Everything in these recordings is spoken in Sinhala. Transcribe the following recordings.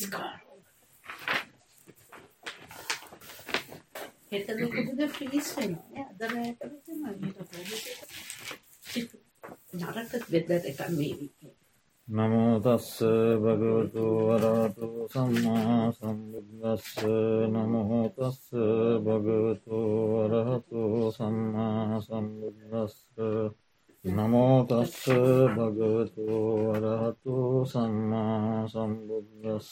ප්‍රයිස්කාර හෙතදකද පිලිස් වෙන අදරයට නරක වෙදර එක මේවිේ නමෝතස්ස භගවතු වරාතු සම්මා සම්බුද්දස්ස නමහෝතස්ස භගවතු වරහතු සම්මා සම්බුද්දස්ස නමෝතස්ස භගවතු වරහතු සම්මා සම්බුද්දස්ස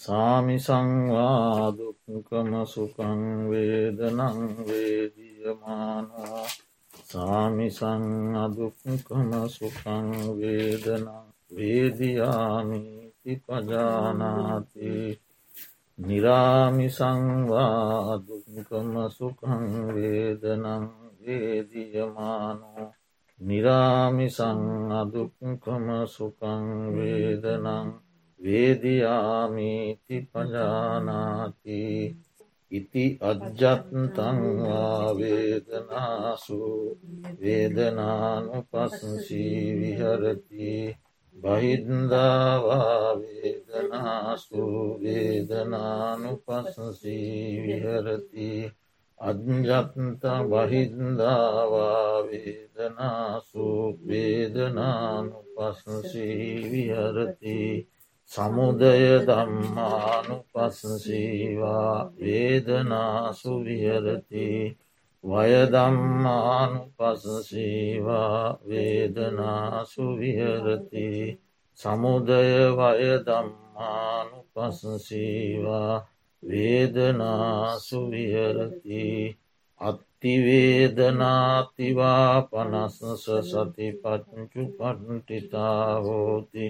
සාමි සංවාදුකම සුකං වේදනං වේදියමානවා සාමිසං අදුක්කම සුකං වේදන වේදයාමිති පජානාති නිරාමිසංවාදුකම සුකං වේදනං වේදියමානෝ නිරාමිසං අදුක්කම සුකං වේදනං වේදයාමිති පජානාති ඉති අජ්ජත්තංවා වේදනාසු වේදනානු පස්සී විහරති බහින්දාවා වේදනාසු වේදනානු පස්සී විහරති අජ්ජත්ත බහින්දාවා වේදනාසු වේදනානු පස්සී විහරති සමුදය දම්මානු පස්සසීවා වේදනාසු විහරති වයදම්මානු පසසීවා වේදනාසු විහරති සමුදය වයදම්මානු පසසීවා වේදනාසු විහරති අත්තිවේදනාතිවා පනස්සස සති පච්චු පට්ටිතාහෝති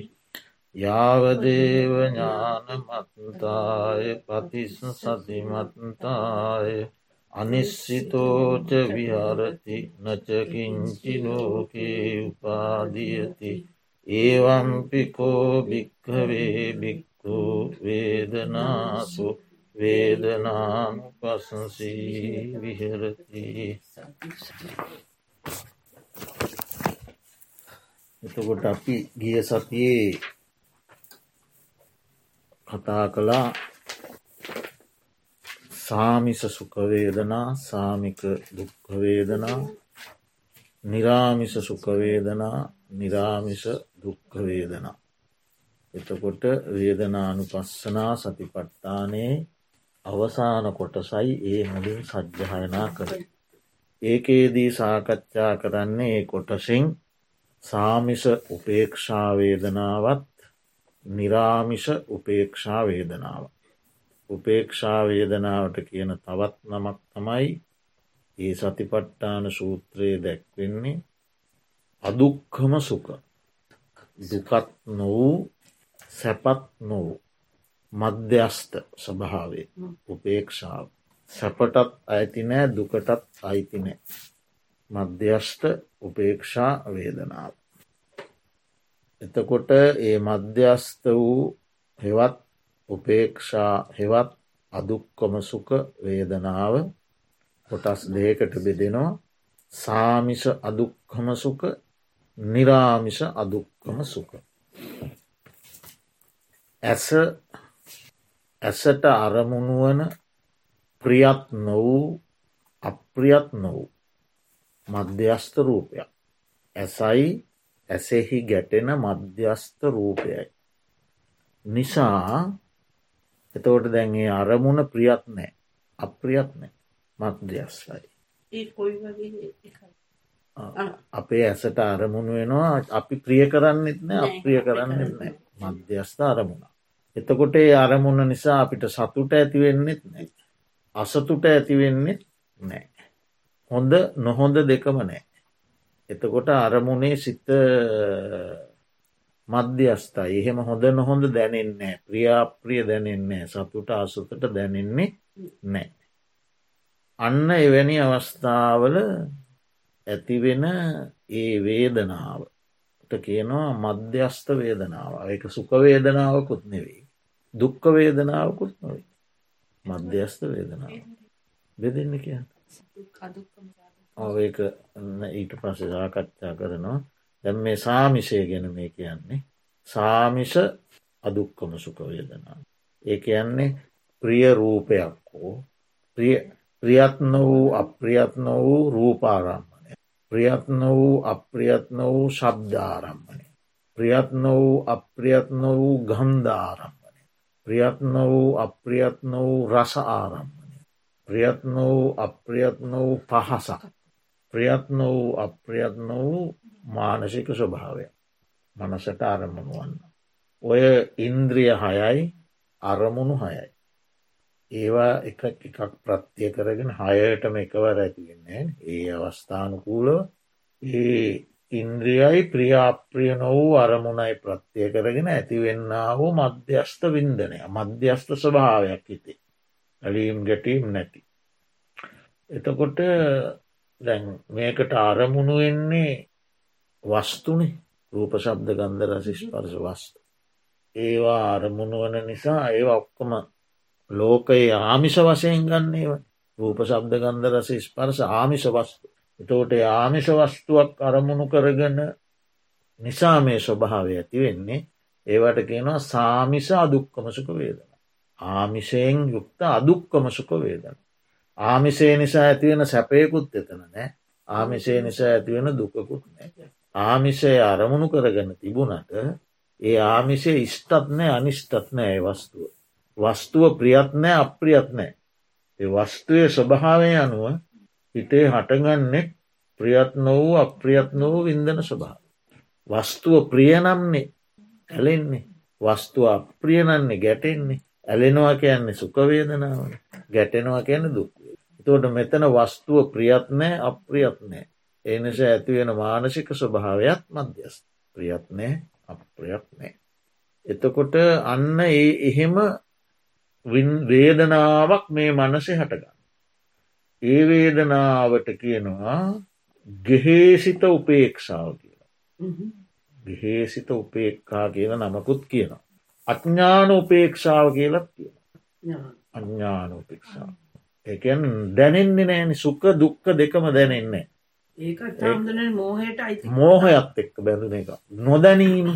යාවදේව ඥානමත්තාය පතිස් සතිමත්තාය අනිස්සිතෝච විහරති නචකින්චි ලෝකේ උපාදියති. ඒවම්පිකෝ භික්හවේ භික්කු වේදනාසු වේදනානු පසසී විහරති එතකොට අපි ගිය සතියේ කතා කළා සාමිස සුකවේදනා සාමික දුක්කවේදනා නිරාමිස සුකවේදනා නිරාමිස දුක්කවේදනා එතකොට වේදනානු පස්සනා සතිපට්ටානේ අවසාන කොටසයි ඒ මුලින් සජ්්‍යහයනා කර. ඒකේදී සාකච්ඡා කරන්නේ ඒ කොටසින් සාමිස උපේක්ෂාවේදනාවත් නිරාමිෂ උපේක්ෂා වේදනාව. උපේක්ෂා වේදනාවට කියන තවත් නමක් තමයි ඒ සතිපට්ටාන සූත්‍රයේ දැක්වෙන්නේ අදුක්කම සුක දුකත් නොවූ සැපත් නොවූ මධ්‍යස්ත ස්වභාවේ උපේක්ෂාව. සැපටත් අයිති නෑ දුකටත් අයිතිනෑ මධ්‍යෂ්ට උපේක්ෂා වේදනාව. එතකොට ඒ මධ්‍යස්ත වූ හෙවත් උපේක්ෂා හෙවත් අදුක්කොම සුක වේදනාව කොටස් දෙකට බෙදෙනවා. සාමිෂ අදුක්කම සුක නිරාමිෂ අදුක්කම සුක. ඇස ඇසට අරමුණුවන ප්‍රියත් නොවූ අප්‍රියත් නොවූ මධ්‍යස්ත රූපයක් ඇසයි ඇසෙහි ගැටෙන මධ්‍යස්ත රූපයයි. නිසා එතවට දැන්ගේ අරමුණ ප්‍රියත් නෑ අප්‍රියත් නෑ මධ්‍යස්වයි. අපේ ඇසට අරමුණ වෙනවා අපි ප්‍රිය කරන්නෙත් නෑ අප්‍රිය කරන්නෙත් නෑ මධ්‍යස්ථ අරමුණ. එතකොට ඒ අරමුණ නිසා අපිට සතුට ඇතිවෙන්නෙත් නෑ. අසතුට ඇතිවෙන්නෙත් නෑ. හොඳ නොහොඳ දෙකම නෑ. එතකොට අරමුණේ සිත මධ්‍යස්ථයි එහෙම හොඳ නොහොඳ දැනෙන්නේ ප්‍රියාප්‍රිය දැනෙන්නේ සතුට අසුතට දැනෙන්නේ නෑ. අන්න එවැනි අවස්ථාවල ඇතිවෙන ඒ වේදනාවට කියනවා මධ්‍යස්ථ වේදනාව එක සුකවේදනාවකුත් නෙවෙයි. දුක්ක වේදනාවකුත් නොවේ. මධ්‍යස්ථ වේදනාව. බෙදන්න කියන්න. ඒක ඊට පස්ස සාකච්ඡා කරනවා දැම් මේ සාමිෂය ගැන මේ කියන්නේ සාමිෂ අදුක්කම සුකවේදනා. ඒ යන්නේ ප්‍රිය රූපයක් හෝ ප්‍රියත්න වූ අප්‍රියත්න වූ රූපාරම්මණය. ප්‍රියත්න වූ අප්‍රියත්න වූ ශබ්ධාරම්මණය. ප්‍රියත්න වූ අප්‍රියත්න වූ ගන්ධාරම්මණය. ප්‍රියත්න වූ අප්‍රියත්න වූ රස ආරම්මණය. ප්‍රියත්න වූ අප්‍රියත්න වූ පහසක්. ප්‍රියත්න වූ අප්‍රියත්න වූ මානසික ස්වභාවය. මනසට අරමුණු වන්න. ඔය ඉන්ද්‍රිය හයයි අරමුණු හයයි. ඒවා එක එකක් ප්‍රත්තිය කරගෙන හයටම එකවර ඇතිවෙන්නේ ඒ අවස්ථානකූලව ඒ ඉන්ද්‍රියයි ප්‍රියාප්‍රිය නොවූ අරමුණයි ප්‍රත්තිය කරගෙන ඇතිවෙන්න වූ මධ්‍යස්ථ වින්දනය මධ්‍යස්ථ ස්වභාවයක් හිතේ ඇලීම් ගැටීම් නැති. එතකොට දැන් මේකට අරමුණු වෙන්නේ වස්තුනේ රූප ශබ්ද ගන්ධ රසිස් පරස වස්තු. ඒවා අරමුණු වන නිසා ඒවා ඔක්කොම ලෝකයේ ආමිෂ වශයෙන් ගන්නේව රූප ශබ්ද ගන්ධ රස ස්පර්ස ආමිෂ වස්තු. එතෝට ආමිෂ වස්තුවක් අරමුණු කරගන්න නිසා මේ ස්වභාව ඇති වෙන්නේ ඒවට කියනවා සාමිස අදුක්කමසුක වේදන. ආමිෂයෙන් යුක්ත අදුක්කමසුක වේදන. ආමිසේ නිසා ඇතිවෙන සැපයකුත් එතන නෑ ආමිසේ නිසා ඇතිවෙන දුකකුත් නෑ. ආමිෂය අරමුණු කරගන්න තිබුණට ඒ ආමිෂය ඉස්ටත් නෑ අනිෂ්ටත් නෑ වස්තුව. වස්තුව ප්‍රියත්නෑ අප්‍රියත්නෑ. ඒ වස්තුවය ස්වභාවය අනුව හිතේ හටගන්නෙක් ප්‍රියත්න වූ අප්‍රියත්න වූ වින්දන ස්වභාව. වස්තුව ප්‍රියනම්න්නේ ඇලෙන්නේ වස්තුව අප්‍රියනන්නේ ගැටෙන්නේ ඇලෙනවා කියන්නේ සුකවේදනාවන ගැටෙනවා කියන දුක්වේ. තෝට මෙතන වස්තුව ප්‍රියත්නෑ අප්‍රියත්නෑ. ඒනිස ඇතිවෙන මානසික ස්වභාවයක් මධ්‍යස් ප්‍රියත්නෑ අප්‍රියත්නෑ. එතකොට අන්න ඒ එහෙම වේදනාවක් මේ මනසේ හටගන්න. ඒ වේදනාවට කියනවා ගෙහේසිත උපේක්ෂාව කියලා. ගහේසිත උපේක්කා කියල නමකුත් කියනවා. අඥ්ඥාන උපේක්ෂාව කියලත් කියන. අඥ්ඥාන උපේක්ෂාව. එකන් දැනෙන්නේ නෑන සුක දුක්ක දෙකම දැනෙන්නේ. මෝහයත් එක්ක බැඳුන එක. නොදැනීම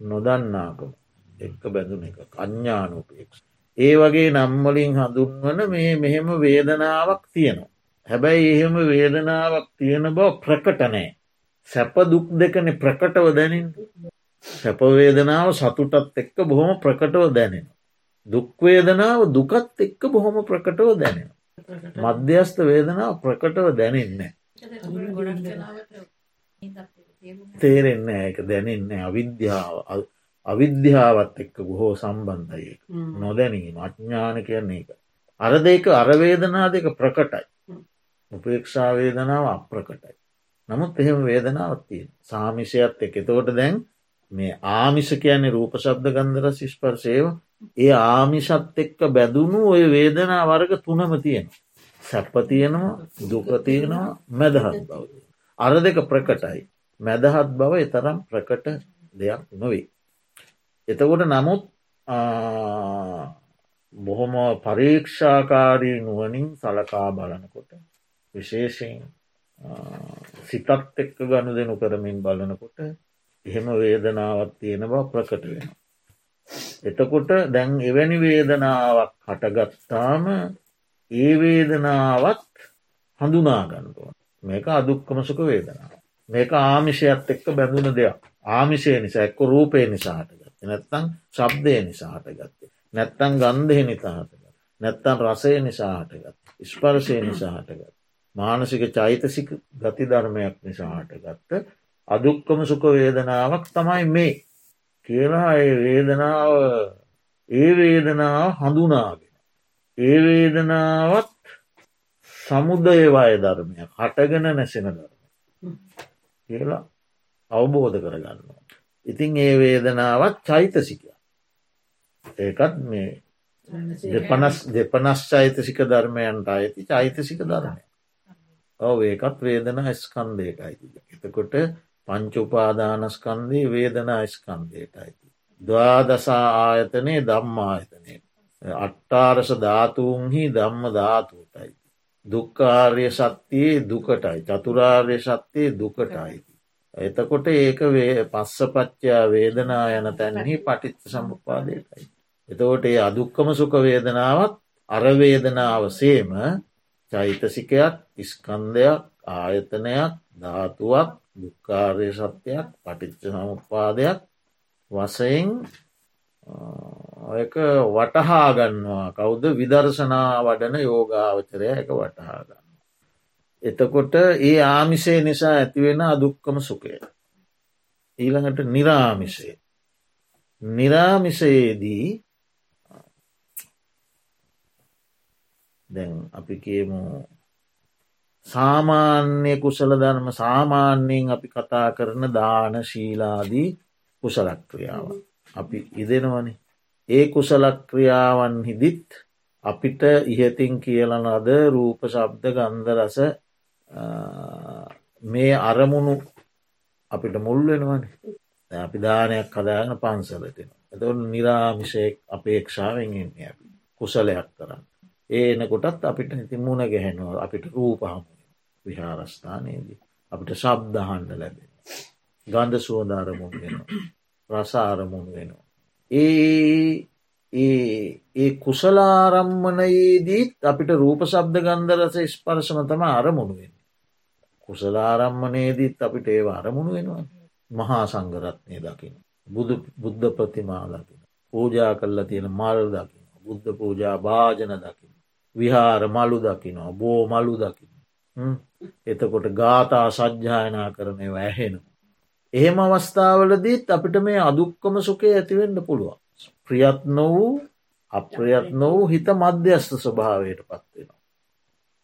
නොදන්නාකම. එක්ක බැඳුන එක අඥ්ඥානෝපේක්ෂ. ඒ වගේ නම්මලින් හඳුන්වන මේ මෙහෙම වේදනාවක් තියෙනවා. හැබැයි එහෙම වේදනාවක් තියෙන බව ප්‍රකටනෑ. සැප දුක් දෙකන ප්‍රකටව දැනින් සැපවේදනාව සතුටත් එක්ක බොහොම ප්‍රකටව දැනෙන. දුක්වේදනාව දුකත් එක්ක බොහොම ප්‍රකටව දැනෙන. මධ්‍යස්ථ වේදනාව ප්‍රකටව දැනෙන්නේ. තේරෙන්න ඒක දැනෙන්න අවිද්‍යාව අවිද්‍යාවත් එක්ක බොහෝ සම්බන්ධය නොදැනීම අඥ්ඥාන කියන්නේ එක. අර දෙක අරවේදනා දෙක ප්‍රකටයි. උපේක්ෂාවේදනාව අප්‍රකටයි. නමුත් එහෙම වේදනාවත්තිය සාමිෂයත් එක එතෝට දැන් මේ ආමිෂ කියන්නේ රූප ශබ්ද ගන්ධර ශිෂ්පර්සේව ඒ ආමිෂත් එක්ක බැදුණු ඔය වේදනා වර්ග තුනම තියෙන. සැප්ප තියෙනවා දුකතියෙනවා මැදහත් බව. අර දෙක ප්‍රකටයි. මැදහත් බව එතරම් ප්‍රකට දෙයක් නොවේ. එතකොට නමුත් බොහොම පරීක්ෂාකාරී නුවනින් සලකා බලනකොට විශේෂයෙන් සිතත් එක්ක ගණු දෙනු කරමින් බලනකොට එහෙම වේදනාවත් තියෙන බව ප්‍රකට වෙන. එතකොට දැන් එවැනි වේදනාවක් හටගත්තාම ඒ වේදනාවත් හඳුනාගන්නුව මේක අදුක්කමසුක වේදනාව. මේක ආමිෂයත් එක්ක බැඳුන දෙයක් ආමිෂය නිසා එක්ක රූපය නිසාහට නැත්තං ශබ්දය නිසාහට ගත්තේ. නැත්තං ගන්ධය නිතාහටගත්. නැත්තන් රසය නිසාහටගත්. ස්පර්ශය නිසාහටගත්. මානසික චෛතසික ගති ධර්මයක් නිසාහට ගත්ත අදුක්කම සුක වේදනාවක් තමයි මේ කියලා ඒ වේදනාව ඒ වේදනාව හඳුනාගෙන. ඒ වේදනාවත් සමුදයවාය ධර්මයක් හටගෙන නැසෙන ධර්ම කියලා අවබෝධ කරගන්නවා. ඉතින් ඒ වේදනාවත් චෛතසික. ඒකත් මේ දෙපනස් දෙපනස් චෛතසික ධර්මයන්ට අයති චෛතසික ධර්මය. ඔව ඒකත් වේදනා ස්කන්දයට අයිති. එතකොට පංචුපාදානස්කන්දී වේදනා ස්කන්දයට අයිති. දවාදසා ආයතනය දම්මායතනය. අට්ටාරස ධාතුන්හි ධම්ම ධාතුටයි. දුක්කාර්ය සත්‍යයේ දුකටයි චතුරාර්ය සත්‍යයේ දුකට අයිති. එතකොට ඒක පස්සපච්චා වේදනා යන තැන්හි පටිච්ච සම්පාදයටයි. එතකොට ඒ අදුක්කම සුක වේදනාවත් අරවේදනාව සේම චෛතසිකයක් ඉස්කන්දයක් ආයතනයක් ධාතුවක් දුක්කාරය සත්‍යයක් පටිච්ච සමුපාදයක් වසයෙන් එක වටහා ගන්නවා කවුද විදර්ශනා වඩන යෝගාවචරය එක වටහා ගන්න. එතකොට ඒ ආමිසේ නිසා ඇතිවෙන අදුක්කම සුකය. ඊළඟට නිරාමිසේ. නිරාමිසයේදී දැන් අපි කියමු සාමාන්‍ය කුසල ධර්ම සාමාන්‍යයෙන් අපි කතා කරන දාන ශීලාදී කුසලක්‍රියාව. අපි ඉදෙනවනේ. ඒ කුසලක්‍රියාවන් හිදිත් අපිට ඉහතින් කියලන අද රූප ශබ්ද ගන්ධරස මේ අරමුණු අපිට මුල් වෙනවන අපි දානයක් කදාගන පන්සලටෙන. එතව නිරාමිෂයෙක් අපේක්ෂාවෙන් එන්නේ අපි කුසලයක් කරන්න. ඒනකොටත් අපිට ඉති මුණ ගැහෙනවා අපිට රූපහම විහාරස්ථානයේදී අපිට ශබ්දහන්ඩ ලැබෙන. ගන්ධ සුවධාරමුණ වෙනවා. රසාරමුණ වෙනවා. ඒ ඒ කුසලාරම්මනයේදීත් අපිට රූප සබ්ද ගන්ධරස ස්පර්ශන තම අරමුණුවෙන්. කුසලාරම්මනයේදීත් අපිට ඒ අරමුණු වෙනවා. මහා සංගරත්නය දකින. බුද්ධ ප්‍රතිමා දකින. පූජා කල්ලා තියෙන මල් දකින. බුද්ධ පූජා භාජන දකින. විහාර මලු දකිනවා බෝ මලු දකින. එතකොට ගාථා සජ්්‍යායනා කරනය වැහෙනවා. එහෙම අවස්ථාවලදීත් අපිට මේ අදුක්කම සුකේ ඇතිවෙන්න පුළුවන්. ප්‍රියත් නොවූ අප්‍රියත් නොවූ හිත මධ්‍යස්ථ ස්වභාවයට පත්වෙනවා.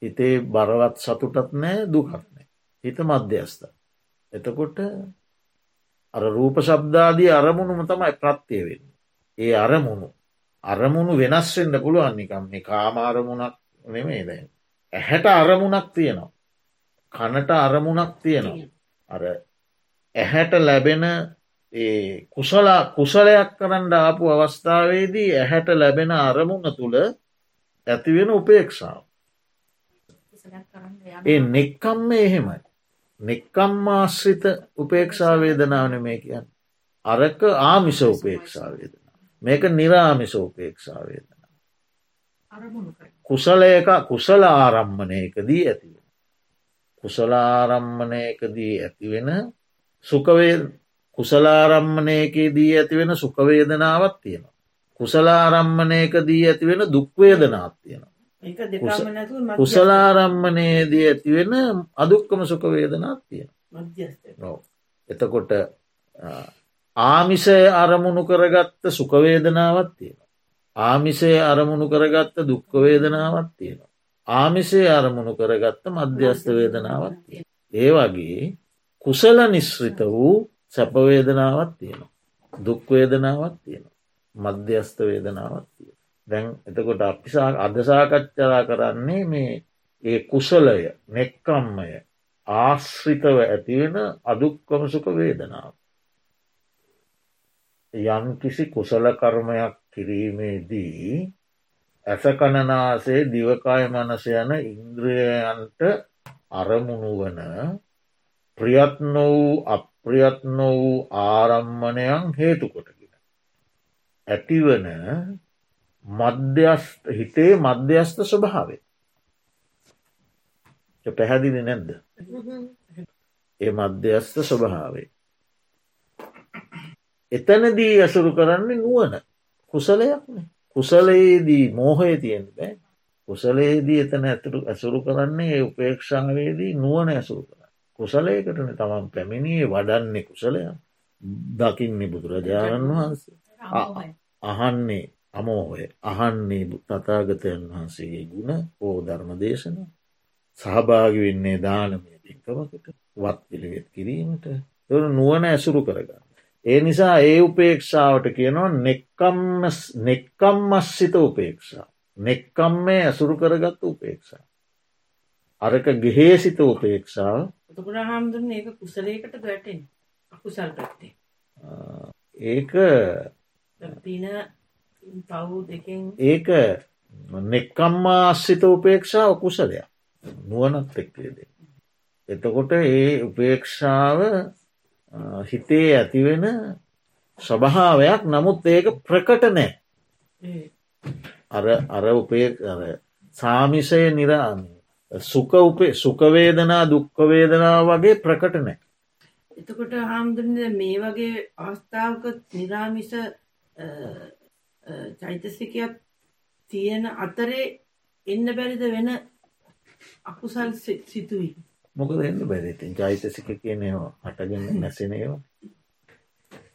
හිතේ බරවත් සතුටත් නෑ දුකත්නෑ. හිත මධ්‍යස්ථ. එතකොට අර රූප ශබ්දාදී අරමුණුම තමයි ප්‍රත්තිය වෙන්න. ඒ අරමුණු අරමුණු වෙනස් වෙන්න පුළුවන් නිකම් මේ කාමාරමුණක් නෙමේ දැන්. ඇහැට අරමුණක් තියෙනවා. කනට අරමුණක් තියෙනවා. අර ඇහැට ලැබෙන කුසල කුසලයක් කරන්න ආපු අවස්ථාවේදී ඇහැට ලැබෙන අරමුණ තුළ ඇතිවෙන උපේක්ෂාව. ඒ නෙක්කම්ම එහෙමයි. නෙක්කම් ආශ්‍රිත උපේක්ෂාවේදනාවන මේ කියන්න. අරක ආමිෂ උපේක්ෂාවේදන. මේක නිරාමිෂ උපේක්ෂාවේදන. කුසලයක කුසල ආරම්මණයකදී ඇතිවෙන. කුසලාරම්මණයකදී ඇතිවෙන සුකවේ කුසලාරම්මණයකේ දී ඇතිවෙන සුකවේදනාවත් තියෙනවා. කුසලාරම්මණයක දී ඇතිවෙන දුක්වේදනාත් තියෙනවා. කුසලාරම්මනයේදී ඇතිවෙන අදුක්කම සුකවේදනාත් තියෙන. එතකොට ආමිසය අරමුණු කරගත්ත සුකවේදනාවත් තියෙන. ආමිසය අරමුණු කරගත්ත දුක්කවේදනාවත් තියෙනවා. ආමිසේ අරමුණු කරගත්ත මධ්‍යස්ථ වේදනාවත් තියෙන. ඒ වගේ කුසල නිශ්‍රිත වූ සැපවේදනාවත් තියෙනවා. දුක්වේදනාවත් තියෙනවා. මධ්‍යස්ථ වේදනාවත් තිය. දැන් එතකොට අපිසා අදසාකච්චරා කරන්නේ මේ ඒ කුසලය නෙක්කම්මය ආශ්‍රිතව ඇතිවෙන අදුක්කමසුක වේදනාව. යම් කිසි කුසල කර්මයක් කිරීමේදී ඇසකණනාසේ දිවකාය මනස යන ඉන්ද්‍රියයන්ට අරමුණු වන ප්‍රියත්න වූ අප්‍රියත්න වූ ආරම්මණයන් හේතුකොටගෙන. ඇතිවන මධ්‍යස්ත හිතේ මධ්‍යස්ථ ස්වභාවේ. පැහැදිලි නැද්ද. ඒ මධ්‍යස්ථ ස්වභාවේ. එතනදී ඇසුරු කරන්නේ නුවන කුසලයක්න කුසලයේදී මෝහය තියෙන බෑ. කුසලේදී එතන ඇතුරු ඇසුරු කරන්නේ උපේක්ෂාවේදී නුවන ඇසුරු කර කුසලයකටන තමන් පැමිණියේ වඩන්නේ කුසලය දකින්නේ බුදුරජාණන් වහන්සේ. අහන්නේ අමෝහය අහන්නේ තතාගතයන් වහන්සේගේ ගුණ ඕ ධර්ම දේශන සහභාගි වෙන්නේ දානමය පින්කමකට වත් පිළිවෙත් කිරීමට තොර නුවන ඇසුරු කරගන්න. ඒ නිසා ඒ උපේක්ෂාවට කියනවා නෙක්කම් මස්සිත උපේක්ෂා. නෙක්කම්මේ ඇසුරු කරගත්ත උපේක්ෂා. අරක ගෙහේසිත උපේක්ෂාව එතකොට හාමුදුරන ඒක කුසලයකට වැටෙන් අකුසල් පැත්තේ ඒක පින ඒක නෙක්කම්මාශ්‍රිත උපේක්ෂාව කුසලයක් නුවනත් එක්කේද. එතකොට ඒ උපේක්ෂාව හිතේ ඇතිවෙන ස්වභාවයක්. නමුත් ඒක ප්‍රකට නෑ. අර අර උපේ සාමිසය නිරාම සුක උපේ සුකවේදනා දුක්කවේදනා වගේ ප්‍රකට නෑ. එතකොට හාමුදුරන මේ වගේ අවස්ථාවක නිරාමිස චෛතසිකයක් තියෙන අතරේ එන්න බැරිද වෙන අකුසල් සිතුවි. මොකද එන්න බැරිතින් චෛතසික කියනේවා හටගන්න නැසෙනේවා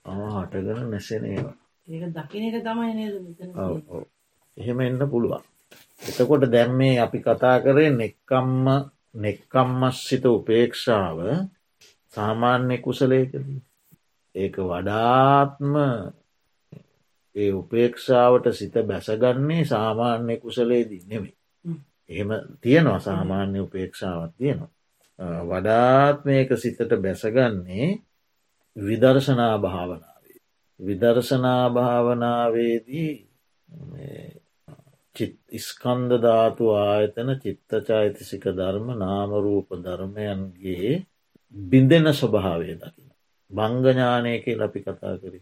ආ හටගන නැසෙනේවා ඒක දකින එක තමයි නේද මෙතන ඔව්. ඔව්. එහෙම එන්න පුළුවන් එතකොට දැම් මේ අපි කතා කරේ නෙක්කම්ම නෙක්කම්මස්සිත උපේක්ෂාව සාමාන්‍ය කුසලයකදී ඒක වඩාත්ම ඒ උපේක්ෂාවට සිත බැසගන්නේ සාමාන්‍ය කුසලේදී නෙමේ හ්ම්. එහෙම තියෙනවා සාමාන්‍ය උපේක්ෂාවත් තියෙනවා වඩාත් මේක සිතට බැසගන්නේ විදර්ශනා භාවනාවේ විදර්ශනා භාවනාවේදී මේ චිත් ස්කන්ධ ධාතු ආයතන චිත්ත චෛතසික ධර්ම නාමරූප ධර්මයන්ගේ බිඳෙන ස්වභාවය දකින. බංගඥානය කියල අපි කතා කරි.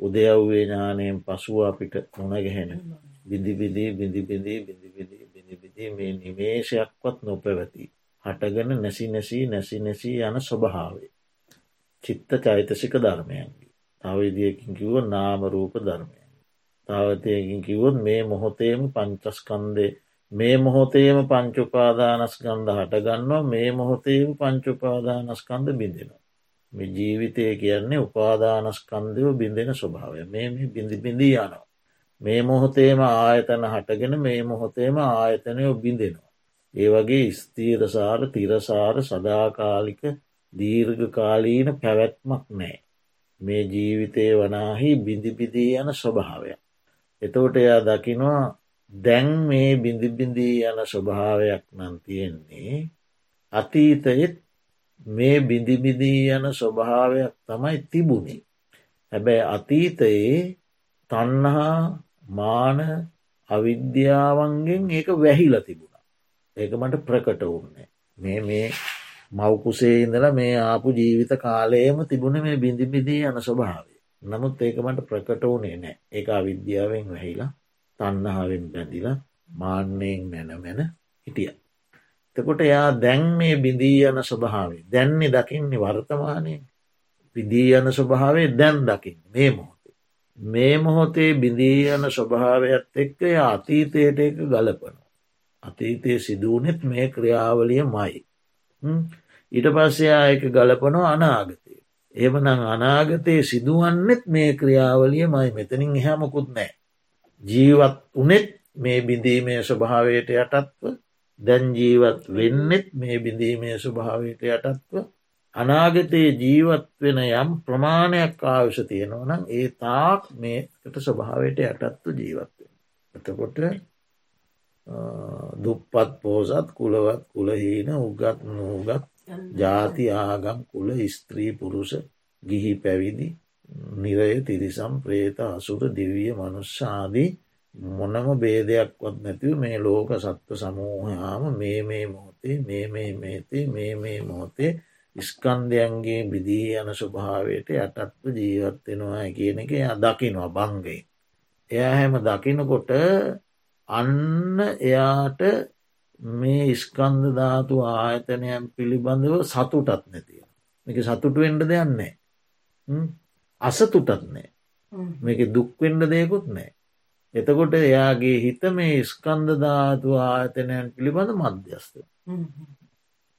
උදයව්වේ ඥානයෙන් පසුව අපිට මුණගැහෙන. බිඳිබිදී බිඳිබිදී බිඳිබිදී බිඳිබිදී මේ නිමේශයක්වත් නොපැවැති. හටගෙන නැසි නැසී නැසි නැසී යන ස්වභාවේ. චිත්ත චෛතසික ධර්මයන්ගේ. තව ඉදියකින් කිව්ව නාමරූප ධර්මය. තාවතයකින් කිවොත් මේ මොහොතේම පංචස්කන්දය මේ මොහොතේම පංචුපාදානස්කන්ද හටගන්නවා මේ මොහොතේම පංචුපාදානස්කන්ද බිඳෙනවා. මේ ජීවිතය කියන්නේ උපාදානස්කන්දයෝ බිඳෙන ස්වභාවය මේ මේ බිඳි බිඳී යනවා. මේ මොහොතේම ආයතන හටගෙන මේ මොහොතේම ආයතනයෝ බිඳෙනවා. ඒ වගේ ස්තීරසාර තිරසාර සදාකාලික දීර්ඝ කාලීන පැවැත්මක් නෑ. මේ ජීවිතය වනාහි බිඳිබිදී යන ස්වභාවයක්. එතවට එයා දකිනවා දැන් මේ බිඳිබිඳී යන ස්වභාවයක් නම් තියෙන්නේ අතීතයෙත් මේ බිඳිබිදී යන ස්වභාවයක් තමයි තිබුණේ. හැබැයි අතීතයේ තන්නහා මාන අවිද්‍යාවන්ගෙන් ඒක වැහිල තිබුණ. ඒක මට ප්‍රකට වුන්නේ. මේ මේ මවකුසේ ඉඳල මේ ආපු ජීවිත කාලයේම තිබුණ මේ බිඳිබිදී යන ස්වභාවේ. නමුත් ඒක මට ප්‍රකට වුණේ නෑ ඒක අවිද්‍යාවෙන් වැහිලා තන්නහාවෙන් බැඳිලා මාන්‍යයෙන් මැනමැන හිටිය. තකොට එයා දැන් මේ බිඳී යන ස්වභාවේ දැන්නේ දකින්නේ වර්තමානය විදී යන ස්වභාවේ දැන් දකින්න මේ මොහොතේ. මේ මොහොතේ බිඳී යන ස්වභාවයත් එක්ක එය අතීතයට එක ගලපන. අතීතයේ සිදුවනෙත් මේ ක්‍රියාවලිය මයි. ඊට පස්සයා එක ගලපනෝ අනාගතය. එමනං අනාගතයේ සිදුවන්නෙත් මේ ක්‍රියාවලිය මයි මෙතනින් එහැමකුත් නෑ. ජීවත් උනෙත් මේ බිඳීමේ ස්වභාවයට යටත්ව දැන් ජීවත් වෙන්නෙත් මේ බිඳීමේ ස්වභාවයට යටත්ව අනාගතයේ ජීවත් වෙන යම් ප්‍රමාණයක් ආවුෂ තියෙනවනම් ඒ තාක් මේකට ස්වභාවයට යටත්තු ජීවත්වෙන. එතකොට දුප්පත් පෝසත් කුලවත් කුලහීන උගත් නූගත් ජාති ආගම් කුල ස්ත්‍රී පුරුෂ ගිහි පැවිදි නිරය තිරිසම් ප්‍රේත අසුර දිවිය මනුෂ්‍යාදී මොනම බේදයක්වත් නැතිව මේ ලෝක සත්ව සමූහයාම මේ මේ මොහොතේ මේ මේ මේතේ මේ මේ මොහොතේ ස්කන්ධයන්ගේ බිදී යන ස්වභාවයට යටත්ව ජීවත්වෙනවා කියන එක දකිනවා බංගේ. එයා හැම දකිනකොට අන්න එයාට මේ ස්කන්ධ ධාතු ආයතනයන් පිළිබඳව සතුටත් නැතිය. මේක සතුට වෙන්ඩ දෙයන්නේ. අසතුටත් නෑ මේක දුක්වෙන්ඩ දෙයකුත් නෑ. එතකොට එයාගේ හිත මේ ස්කන්ධ ධාතු ආයතනයන් පිළිබඳ මධ්‍යස්ත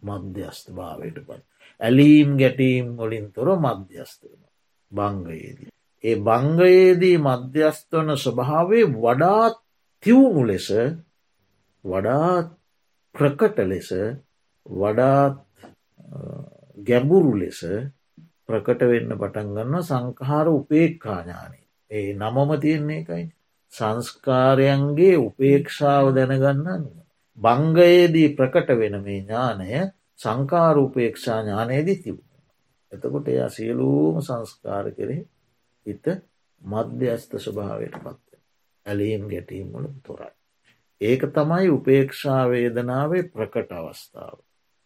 මධ්‍යස්ත භාවයට පත්. ඇලීම් ගැටීම් වලින් තොර මධ්‍යස්තවන බංගයේදී. ඒ බංගයේදී මධ්‍යස්තවන ස්වභාවේ වඩාත් තිවුණු ලෙස වඩාත් ප්‍රකට ලෙස වඩාත් ගැඹුරු ලෙස ප්‍රකට වෙන්න පටන්ගන්න සංකහාර උපේක්කාඥානය ඒ නමම තියෙන්නේ එකයි සංස්කාරයන්ගේ උපේක්ෂාව දැනගන්න බංගයේදී ප්‍රකට වෙන මේ ඥානය සංකාරූපේක්ෂා ඥානයේදී තිබුණ. එතකොට එයා සියලූම සංස්කාර කරේ හිත මධ්‍යස්ථ ස්වභාවයට පත්ව. ඇලීම් ගැටීම් වල තොරයි. ඒක තමයි උපේක්ෂාවේදනාවේ ප්‍රකට අවස්ථාව.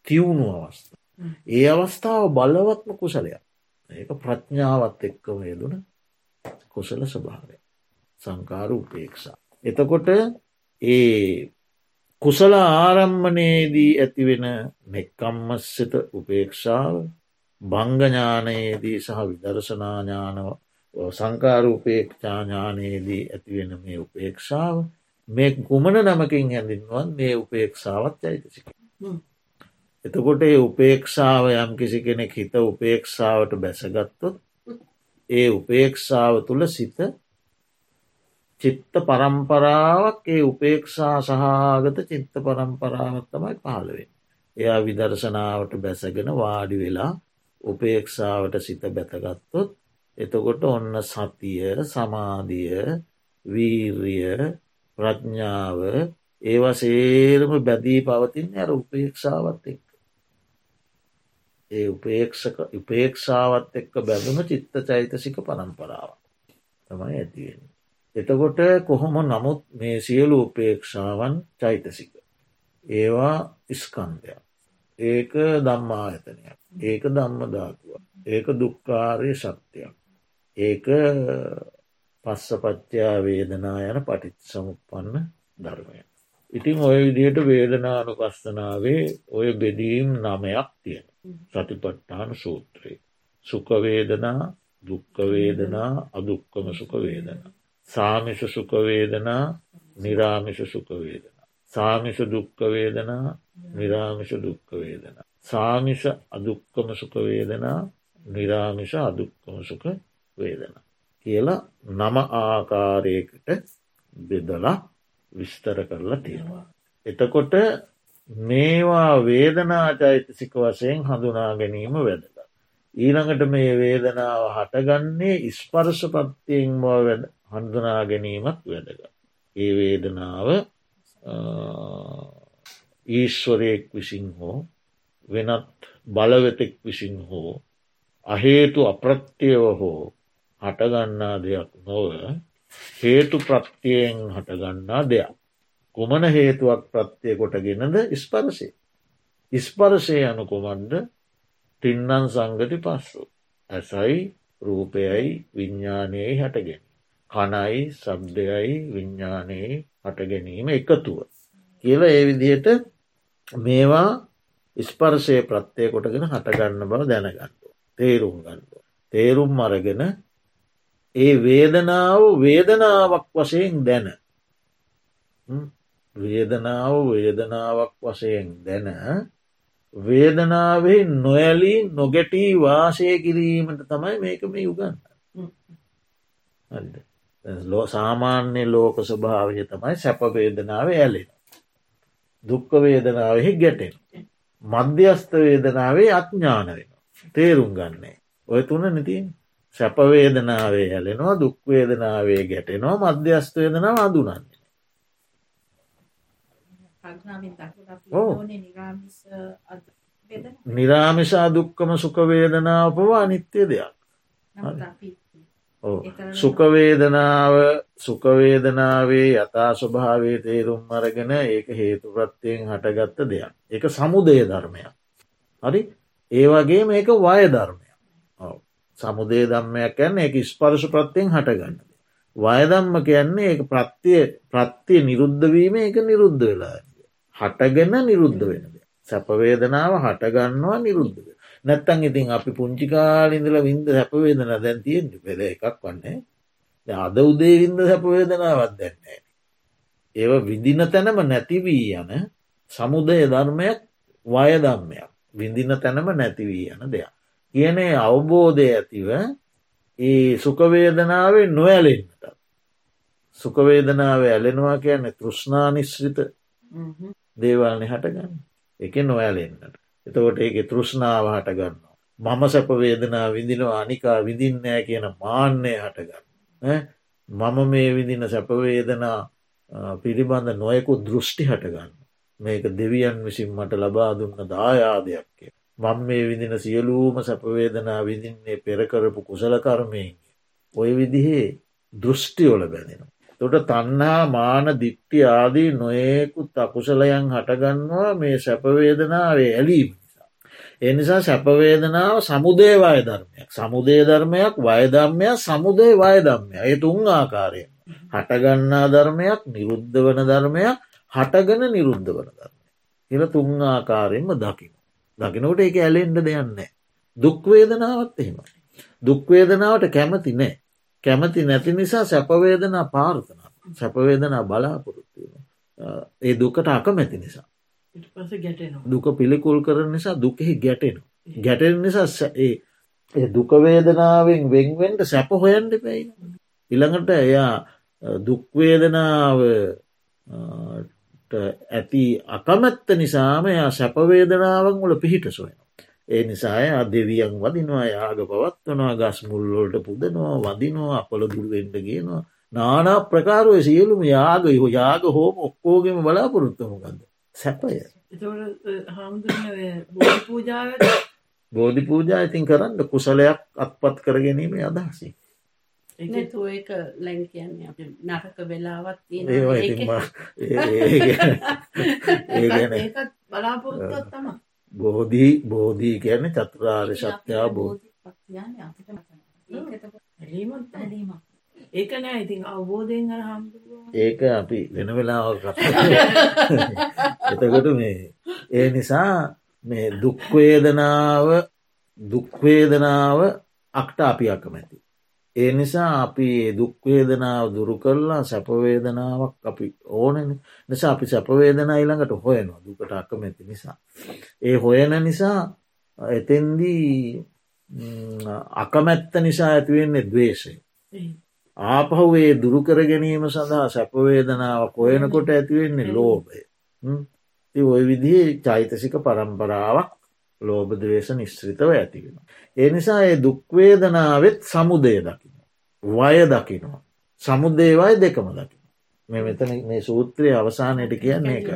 තිවුණු අවස්ථාව. ඒ අවස්ථාව බලවත්ම කුසලයක්. ඒක ප්‍රඥාවත් එක්කම යෙදුන කුසල ස්වභාවය සංකාර උපේක්ෂා. එතකොට ඒ කුසල ආරම්මනයේදී ඇතිවෙන මෙක්කම්මස්්‍යත උපේක්ෂාව භංගඥානයේදී සහ විදර්ශනාඥානව සංකාරූපේක්ෂාඥානයේදී ඇතිවෙන මේ උපේක්ෂාව මේ ගුමන නමකින් හැඳින්වන් මේ උපේක්ෂාවත් ඇයිතසික. එතකොට ඒ උපේක්ෂාව යම් කිසි කෙනෙක් හිත උපේක්ෂාවට බැසගත්තොත් ඒ උපේක්ෂාව තුළ සිත චිත්ත පරම්පරාවක් ඒ උපේක්ෂා සහගත චිත්ත පරම්පරාවක් තමයි පහළවෙන්. එයා විදර්ශනාවට බැසගෙන වාඩි වෙලා උපේක්ෂාවට සිත බැතගත්තොත් එතකොට ඔන්න සතිය සමාධිය වීර්ය ප්‍රඥාව ඒවසේරම බැදී පවතින් ඇර උපේක්ෂාවත් එක්. ඒ උපේක්ෂාවත් එක්ක බැඳුන චිත්ත චෛතසික පරම්පරාව තමයි ඇතිවෙන. එතකොට කොහොම නමුත් මේ සියලු උපේක්ෂාවන් චෛතසික. ඒවා ඉස්කන්දයක්. ඒක දම්මා ඇතනයක්. ඒක දම්ම ධාතුව. ඒක දුක්කාරය ශක්තියක්. ඒක පස්සපච්චයා වේදනා යන පටිත් සමුපන්න ධර්මය. ඉතිං ඔය විදියට වේදනානු පස්සනාවේ ඔය බෙදීම් නමයක් තියෙන. සතිපට්ඨාන සූත්‍රයේ. සුකවේදනා දුක්කවේදනා අදුක්කම සුකවේදනා. සාමිෂ සුකවේදනා නිරාමිෂ සුකවේදනා. සාමිෂ දුක්කවේදනා නිරාමිෂ දුක්කවේදනා. සාමිෂ අදුක්කම සුකවේදනා නිරාමිෂ අදුක්කම සුක වේදනා. කියලා නම ආකාරයකට බෙදලා විස්තර කරලා තියෙනවා. එතකොට මේවා වේදනාචෛතසික වශයෙන් හඳුනා ගැනීම වැදග. ඊළඟට මේ වේදනාව හටගන්නේ ඉස්පර්ශ පත්තියෙන් බව හඳුනා ගැනීමත් වැදග. ඒ වේදනාව ඊශ්වරයෙක් විසින් හෝ වෙනත් බලවෙතෙක් විසින් හෝ අහේතු අප්‍රත්‍යයව හෝ හටගන්නා දෙයක් නොව හේතු ප්‍රත්තියෙන් හටගන්නා දෙයක්. කුමන හේතුවක් ප්‍රත්තිය කොටගෙනද ස්පරසය. ඉස්පරසය යනු කොමන්ද තින්නන් සංගති පස්සු. ඇසයි රූපයයි විඤ්ඥානයයි හටගෙන. කනයි සබ්දයයි විඤ්ඥානයේ හට ගැනීම එකතුව. කියල ඒ විදිහට මේවා ස්පර්ශය ප්‍රත්්‍යය කොටගෙන හටගන්න බව දැනගන්න. තේරුම් ගන්න. තේරුම් අරගෙන ඒ වේදනාව වේදනාවක් වශයෙන් දැන වේදනාව වේදනාවක් වශයෙන් දැන වේදනාවේ නොයලී නොගැටී වාසය කිරීමට තමයි මේක මේ යුගන්න ලෝ සාමාන්‍ය ලෝක ස්වභාවය තමයි සැපවේදනාව ඇලෙන. දුක්ක වේදනාවෙහි ගැටෙන. මධ්‍යස්ථ වේදනාවේ අඥ්ඥාන වෙන. තේරුම් ගන්නේ. ඔය තුන නිතින් සැපවේදනාවේ ඇලෙනවා දුක්වේදනාවේ ගැටෙනවා මධ්‍යස්ථ වේදනාව අදුනන්නේ. නිරාමිසා දුක්කම සුකවේදනාව පවා නිත්‍යය දෙයක්. සුකවේදනාව සුකවේදනාවේ යථා ස්වභාවේ තේරුම් අරගෙන ඒක හේතුප්‍රත්තියෙන් හටගත්ත දෙයක්. එක සමුදය ධර්මයක්. හරි ඒවගේ මේක වය ධර්මයක්. සමුදේ ධම්මයක් ඇන්න එක ස්පර්ශ ප්‍රත්තියෙන් හටගන්න. වයදම්ම කියන්නේ ඒ ප්‍රත්තිය ප්‍රත්තිය නිරුද්ධවීම එක නිරුද්ධ වෙලා. හටගෙන නිරුද්ධ වෙනද. සැපවේදනාව හටගන්නවා නිරුද්ධ. නැත්තන් ඉතින් අපි පුංචිකාලින්දල වින්ද හැපවේදන දැන් තියෙන්ට පෙළ එකක් වන්නේ අද උදේ වින්ද හැපවේදනාවත් දැන්නේ. ඒව විදින තැනම නැතිවී යන සමුදය ධර්මයක් වයදම්මයක් විඳින තැනම නැතිවී යන දෙයක්. කියනේ අවබෝධය ඇතිව ඒ සුකවේදනාවේ නොඇලෙන්ට. සුකවේදනාව ඇලෙනවා කියන්නේ තෘෂ්ණානිශ්‍රිත දේවල්න හටගන්න එක නොඇලෙන්න්නට. එතකොට ඒක තෘෂ්ණාව හටගන්නවා. මම සැපවේදනා විඳිනවා අනිකා විඳින්නෑ කියන මාන්‍යය හටගන්න. මම මේ විදින සැපවේදනා පිළිබඳ නොයකු දෘෂ්ටි හටගන්න. මේක දෙවියන් විසින් මට ලබා දුන්න දායාදයක්කේ. මං මේ විදින සියලූම සැපවේදනා විදින්නේ පෙරකරපු කුසලකර්මයෙන්. ඔය විදිහේ දෘෂ්ටියොල බැඳෙනවා. තොට තන්නා මාන දික්ටි ආදී නොයෙකුත් අකුසලයන් හටගන්නවා මේ සැපවේදනාවේ ඇලීම නිසා. එනිසා සැපවේදනාව සමුදේවාය ධර්මයක්. සමුදේ ධර්මයක් වයධම්මයක් සමුදේ වයධම්මය ඒ තුන් ආකාරයෙන්. හටගන්නා ධර්මයක් නිරුද්ධ වන ධර්මයක් හටගන නිරුද්ධ වන ධර්මය එල තුන් ආකාරයෙන්ම දකින දකිනට එක ඇලෙන්ඩ දෙයන්නේ දුක්වේදනාවත් එහෙම දුක්වේදනාවට කැමති නෑ කැමති නැති නිසා සැපවේදනා පාර්ථන සැපවේදනා බලාපොරොත්තුව ඒ දුකට අකමැති නිසා. දුක පිළිකුල් කරන නිසා දුකෙහි ගැටෙන ගැටෙන නිසා ඒ දුකවේදනාවෙන් වෙන්වෙන්ට සැප හොයන්ට පැයි ඉළඟට එයා දුක්වේදනාව ඇති අකමැත්ත නිසාම එයා සැපවේදනාවන් වල පිහිට සොයන. ඒ නිසාය දෙවියන් වදිනවා යාග පවත්වනවා ගස් මුල්ලෝට පුදනවා වදිනවා අපල දුරුවෙන්ට ගේනවා නානා ප්‍රකාරුව සියලුම යාග හෝ යාග හෝම ඔක්කෝගෙම බලාපොරොත්තමගන්න සැපය. බෝධි පූජා ඉතින් කරන්න කුසලයක් අත්පත් කර ගැනීම අදහසි ඒක ලැන් කියන්නේ අප නරක වෙලාවත් ඒකත් බලාපොරොත්තුවත් තම බෝධී බෝධී කියන චතුරාර්ය සත්‍යා බෝධ ඇලීමත් ඒක නෑ ඉතින් අවබෝධයෙන් අර හම්දුරුව ඒක අපි වෙන වෙලාව එතකොට මේ ඒ නිසා මේ දුක්වේදනාව දුක්වේදනාව අක්ට අපි අකමැති. ඒ නිසා අපි දුක්වේදනාව දුරු කරලා සැපවේදනාවක් අපි ඕනන නිසා අපි සැපවේදනා ඉළඟට හොයනවා දුකට අකමැති නිසා. ඒ හොයන නිසා එතෙන්දී අකමැත්ත නිසා ඇතිවෙන්නේ දවේශය. ආපහුවේ දුරුකර ගැනීම සඳහා සැපවේදනාව කොයනකොට ඇතිවෙන්නේ ලෝබය ති ඔය විදිහ චෛතසික පරම්පරාවක් ලෝබදවේශ නිශ්‍රිතව ඇතිවෙන. ඒ නිසා ඒ දුක්වේදනාවත් සමුදය දකින. වය දකිනවා. සමුදේවයි දෙකම දකින. මේ මෙතන මේ සූත්‍රයේ අවසානයට කියන්නේ එක.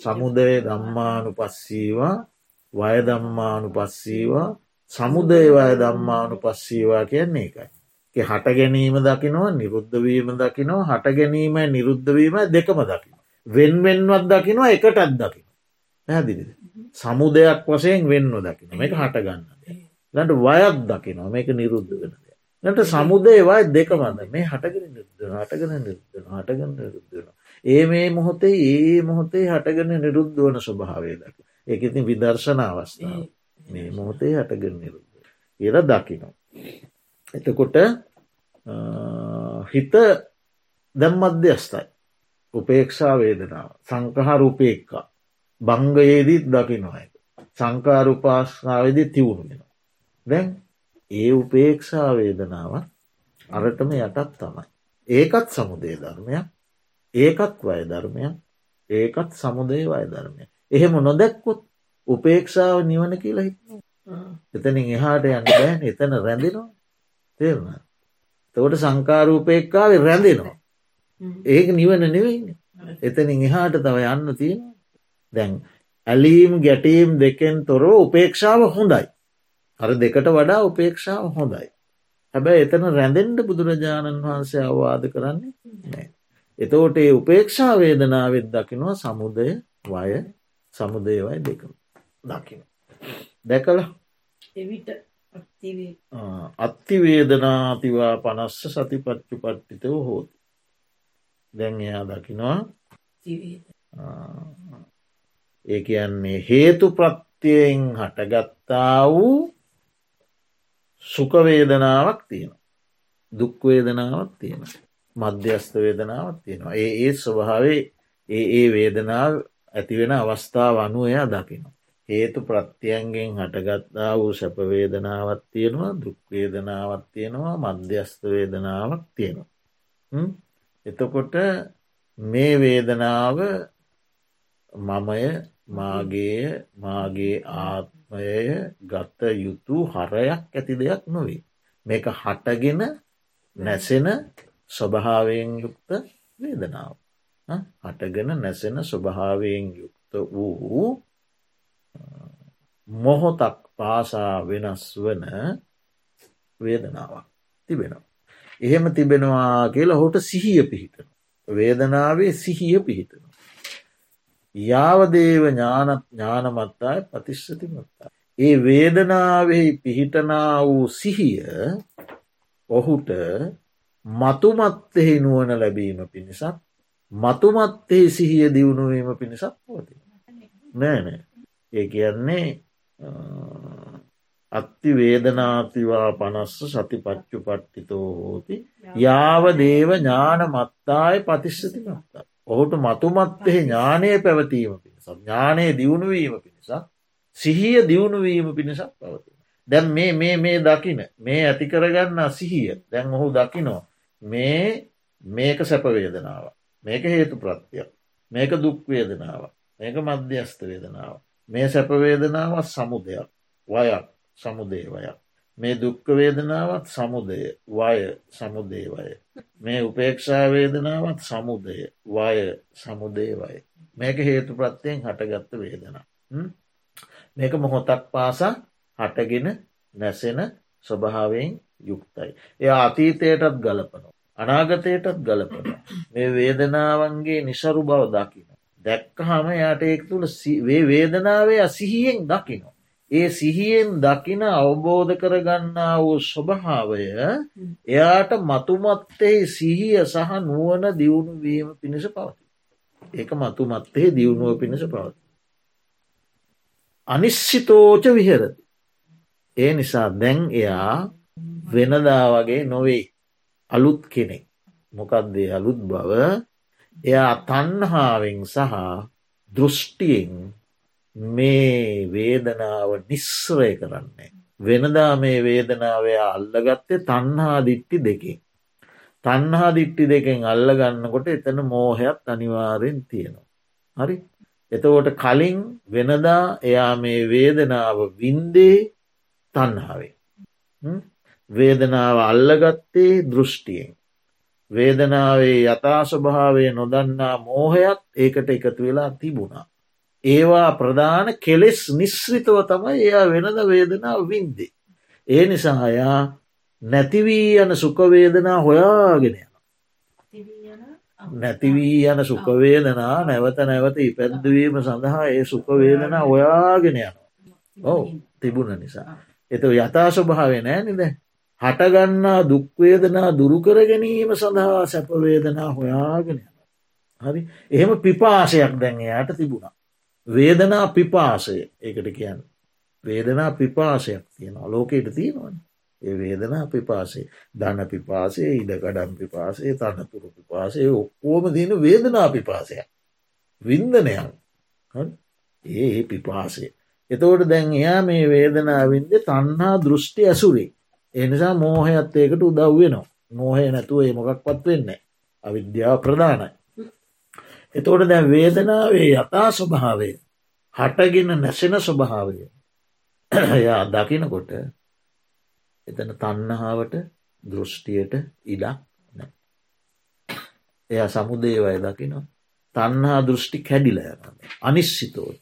සමුදය දම්මානු පස්සීවා වය දම්මානු පස්සීවා සමුදේවය දම්මානු පස්සීවා කියන්නේ එකයි. හට ගැනීම දකිනවා නිරුද්ධවීම දකිනවා හට ගැනීම නිරුද්ධවීම දෙකම දකින. වෙන්වෙන්වත් දකිනවා එකටත් දකින. පැදිරිද. සමුදයක් වසයෙන් වෙන්න දකින මේක හටගන්න. ලට වයත් දකිනවා මේක නිරුද්ධ වෙන දෙ. නට සමුදේවයි දෙකමද මේ හටගෙන නිරුද්ධ හටගෙන නිරුද්ධන හටගන්න නිරුද්ධන. ඒ මේ මොහොතේ ඒ මොහොතේ හටගෙන නිරුද්ධ වන ස්වභාවය දක. ඒක ඉතින් විදර්ශන අවස්ථාව මේ මොහොතේ හටගෙන නිරුද්ධ. එර දකිනවා. එතකොට හිත දැම් මධ්‍යස්ථයි උපේක්ෂා වේදනාව සංකහරූපේක්කා බංගයේදීත් දකිනවා සංකාරුපාස්නාවේද තිවුණු වෙන දැන් ඒ උපේක්ෂා වේදනාව අරටම යටත් තමයි. ඒකත් සමුදේ ධර්මයක්. ඒකත් වය ධර්මයක්. ඒකත් සමුදේ වය ධර්මය එහෙම නොදැක්කොත් උපේක්ෂාව නිවන කියලා හිත එතනින් එහාට යන්න බෑන. එතන රැඳෙනවා. තේරුණ තකොට සංකාරූපයක්කාව රැඳෙනවා. ඒක නිවන නෙවෙයි එතනින් එහාට තව යන්න තියෙන දැන් ඇලීම් ගැටීම් දෙකෙන් තොරව උපේක්ෂාව හොඳයි. අර දෙකට වඩා උපේක්ෂාව හොඳයි. හැබැයි එතන රැඳෙන්ඩ බුදුරජාණන් වහන්සේ අවවාද කරන්නේ නෑ එතෝට ඒ උපේක්ෂා වේදනාවත් දකිනවා සමුදය වය සමුදේවයි දෙකම දකින දැකල? එවිට අත්තිවේදනාතිවා පනස්ස සතිපච්චු පට්ටිතව හෝති. දැන් එයා දකිනවා ඒ කියන්නේ හේතු ප්‍රත්තියෙන් හටගත්තා වූ සුකවේදනාවක් තියෙන. දුක්වේදනාවක් තියෙන. මධ්‍යස්ථ වේදනාවක් තියෙනවා. ඒ ඒ ස්වභාවේ ඒ ඒ වේදනාව ඇතිවෙන අවස්ථාව අනුවයා දකිනවා. හේතු ප්‍රත්‍යයන්ගෙන් හටගත්තා වූ සැපවේදනාවත් තියෙනවා දුක්වේදනාවත් තියෙනවා මධ්‍යස්ථ වේදනාවක් තියෙනවා. එතකොට මේ වේදනාව මමය මාගේ මාගේ ආත්මය ගත යුතු හරයක් ඇති දෙයක් නොවේ. මේක හටගෙන නැසෙන ස්වභාවයෙන් යුක්ත වේදනාව. හටගෙන නැසෙන ස්වභාවයෙන් යුක්ත වූ මොහොතක් පාසා වෙනස් වන වේදනාවක් තිබෙනවා. එහෙම තිබෙනවා කියලා හොට සිහිය පිහිටන. වේදනාවේ සිහිය පිහිටන. යාවදේව ඥානත් ඥානමත්තාය පතිශ්සති මත්තා. ඒ වේදනාවෙහි පිහිටනා වූ සිහිය ඔහුට මතුමත්තෙහි නුවන ලැබීම පිණිසක් මතුමත්තේ සිහිය දියුණුවීම පිණිසක් පෝති. නෑනෑ ඒ කියන්නේ අත්ති වේදනාතිවා පනස්ස සති පච්චු පට්ටිතෝ හෝති යාව දේව ඥාන මත්තාය පතිශ්සති මත්තා. ඔහුට මතුමත්තෙහි ඥානය පැවතීම පිණිසක් ඥානය දියුණුවීම පිණිසක් සිහිය දියුණුවීම පිණිසක් පවති. දැන් මේ මේ මේ දකින මේ ඇති කරගන්න සිහිය දැන් ඔහු දකිනෝ මේ මේක සැපවේදනාව මේක හේතු ප්‍රත්තියක් මේක දුක්වේදනාව මේක මධ්‍යස්ත වේදනාව මේ සැපවේදනාවත් සමුදයක් වයක් සමුදේවයක් මේ දුක්කවේදනාවත් සමුදය වය සමුදේවය මේ උපේක්ෂාවේදනාවත් සමුදය වය සමුදේවය මේක හේතු ප්‍රත්තියෙන් හටගත්ත වේදනා මේක මොහොතක් පාසා හටගෙන නැසෙන ස්වභාවයෙන් යුක්තයි. එය අතීතයටත් ගලපනු. අනාගතයටත් ගලපන. මේ වේදනාවන්ගේ නිසරු බව දකින. දැක්ක හම යට එක් තුළ වේ වේදනාවේ අසිහියෙන් දකිනවා. ඒ සිහියෙන් දකින අවබෝධ කරගන්නා වූ ස්වභාවය එයාට මතුමත්තේ සිහිය සහ නුවන දියුණු වීම පිණිස පවති. ඒක මතුමත්තේ දියුණුව පිණිස පවති. අනිශ්චිතෝච විහරති. ඒ නිසා දැන් එයා වෙනදා වගේ නොවෙයි අලුත් කෙනෙක්. මොකක්දේ අලුත් බව එයා තන්හාාවෙන් සහ දෘෂ්ටියෙන් මේ වේදනාව නිස්සරය කරන්නේ. වෙනදා මේ වේදනාවය අල්ලගත්තේ තන්හා දිට්ටි දෙකින්. තන්හා දිට්ටි දෙකෙන් අල්ලගන්නකොට එතන මෝහයක් අනිවාරෙන් තියෙනවා. හරි එතකොට කලින් වෙනදා එයා මේ වේදනාව වින්දේ තන්හාවේ. වේදනාව අල්ලගත්තේ දෘෂ්ටියෙන්. වේදනාවේ යථාස්වභාවය නොදන්නා මෝහයක් ඒකට එකතු වෙලා තිබුණා. ඒවා ප්‍රධාන කෙලෙස් නිශ්‍රිතව තමයි එයා වෙනද වේදනාව වින්දේ. ඒ නිසායා නැතිවී යන සුකවේදනා හොයාගෙන යන. නැතිවී යන සුකවේදනා නැවත නැවත ඉපැද්දවීම සඳහා ඒ සුකවේදනා ඔයාගෙන යන. ඔව තිබුණ නිසා. එත යථාස්වභාවය නෑනිද. හටගන්නා දුක්වේදනා දුරුකර ගැනීම සඳහා සැපවේදනා හොයාගෙන යන. හරි එහෙම පිපාසයක් දැන් එයාට තිබුණා. වේදනා පිපාසය ඒකට කියන්න. වේදනා පිපාසයක් තියෙනවා ලෝකයට තියෙනවන. ඒ වේදනා පිපාසේ ධන පිපාසේ ඉඩකඩම් පිපාසේ තනතුරු පිපාසේ ඔක්කෝම තියෙන වේදනා පිපාසය. වින්දනයක් ඒ පිපාසේ. එතවට දැන් එයා මේ වේදනාවින්ද තන්හා දෘෂ්ටි ඇසුරේ. එනිසා මෝහයත් ඒකට උදව්වෙනවා. මෝහය නැතුව ඒ මොකක්වත් වෙන්න. අවිද්‍යාව ප්‍රධානයි. එතෝට දැන් වේදනාවේ යථා ස්වභාවය හටගෙන නැසෙන ස්වභාවය එයා දකිනකොට එතන තන්නහාාවට දෘෂ්ටියට ඉඩක් නෑ. එය සමුදේවය දකිනවා. තන්හා දෘෂ්ටි කැඩිල යන අනිශ්සිතෝච.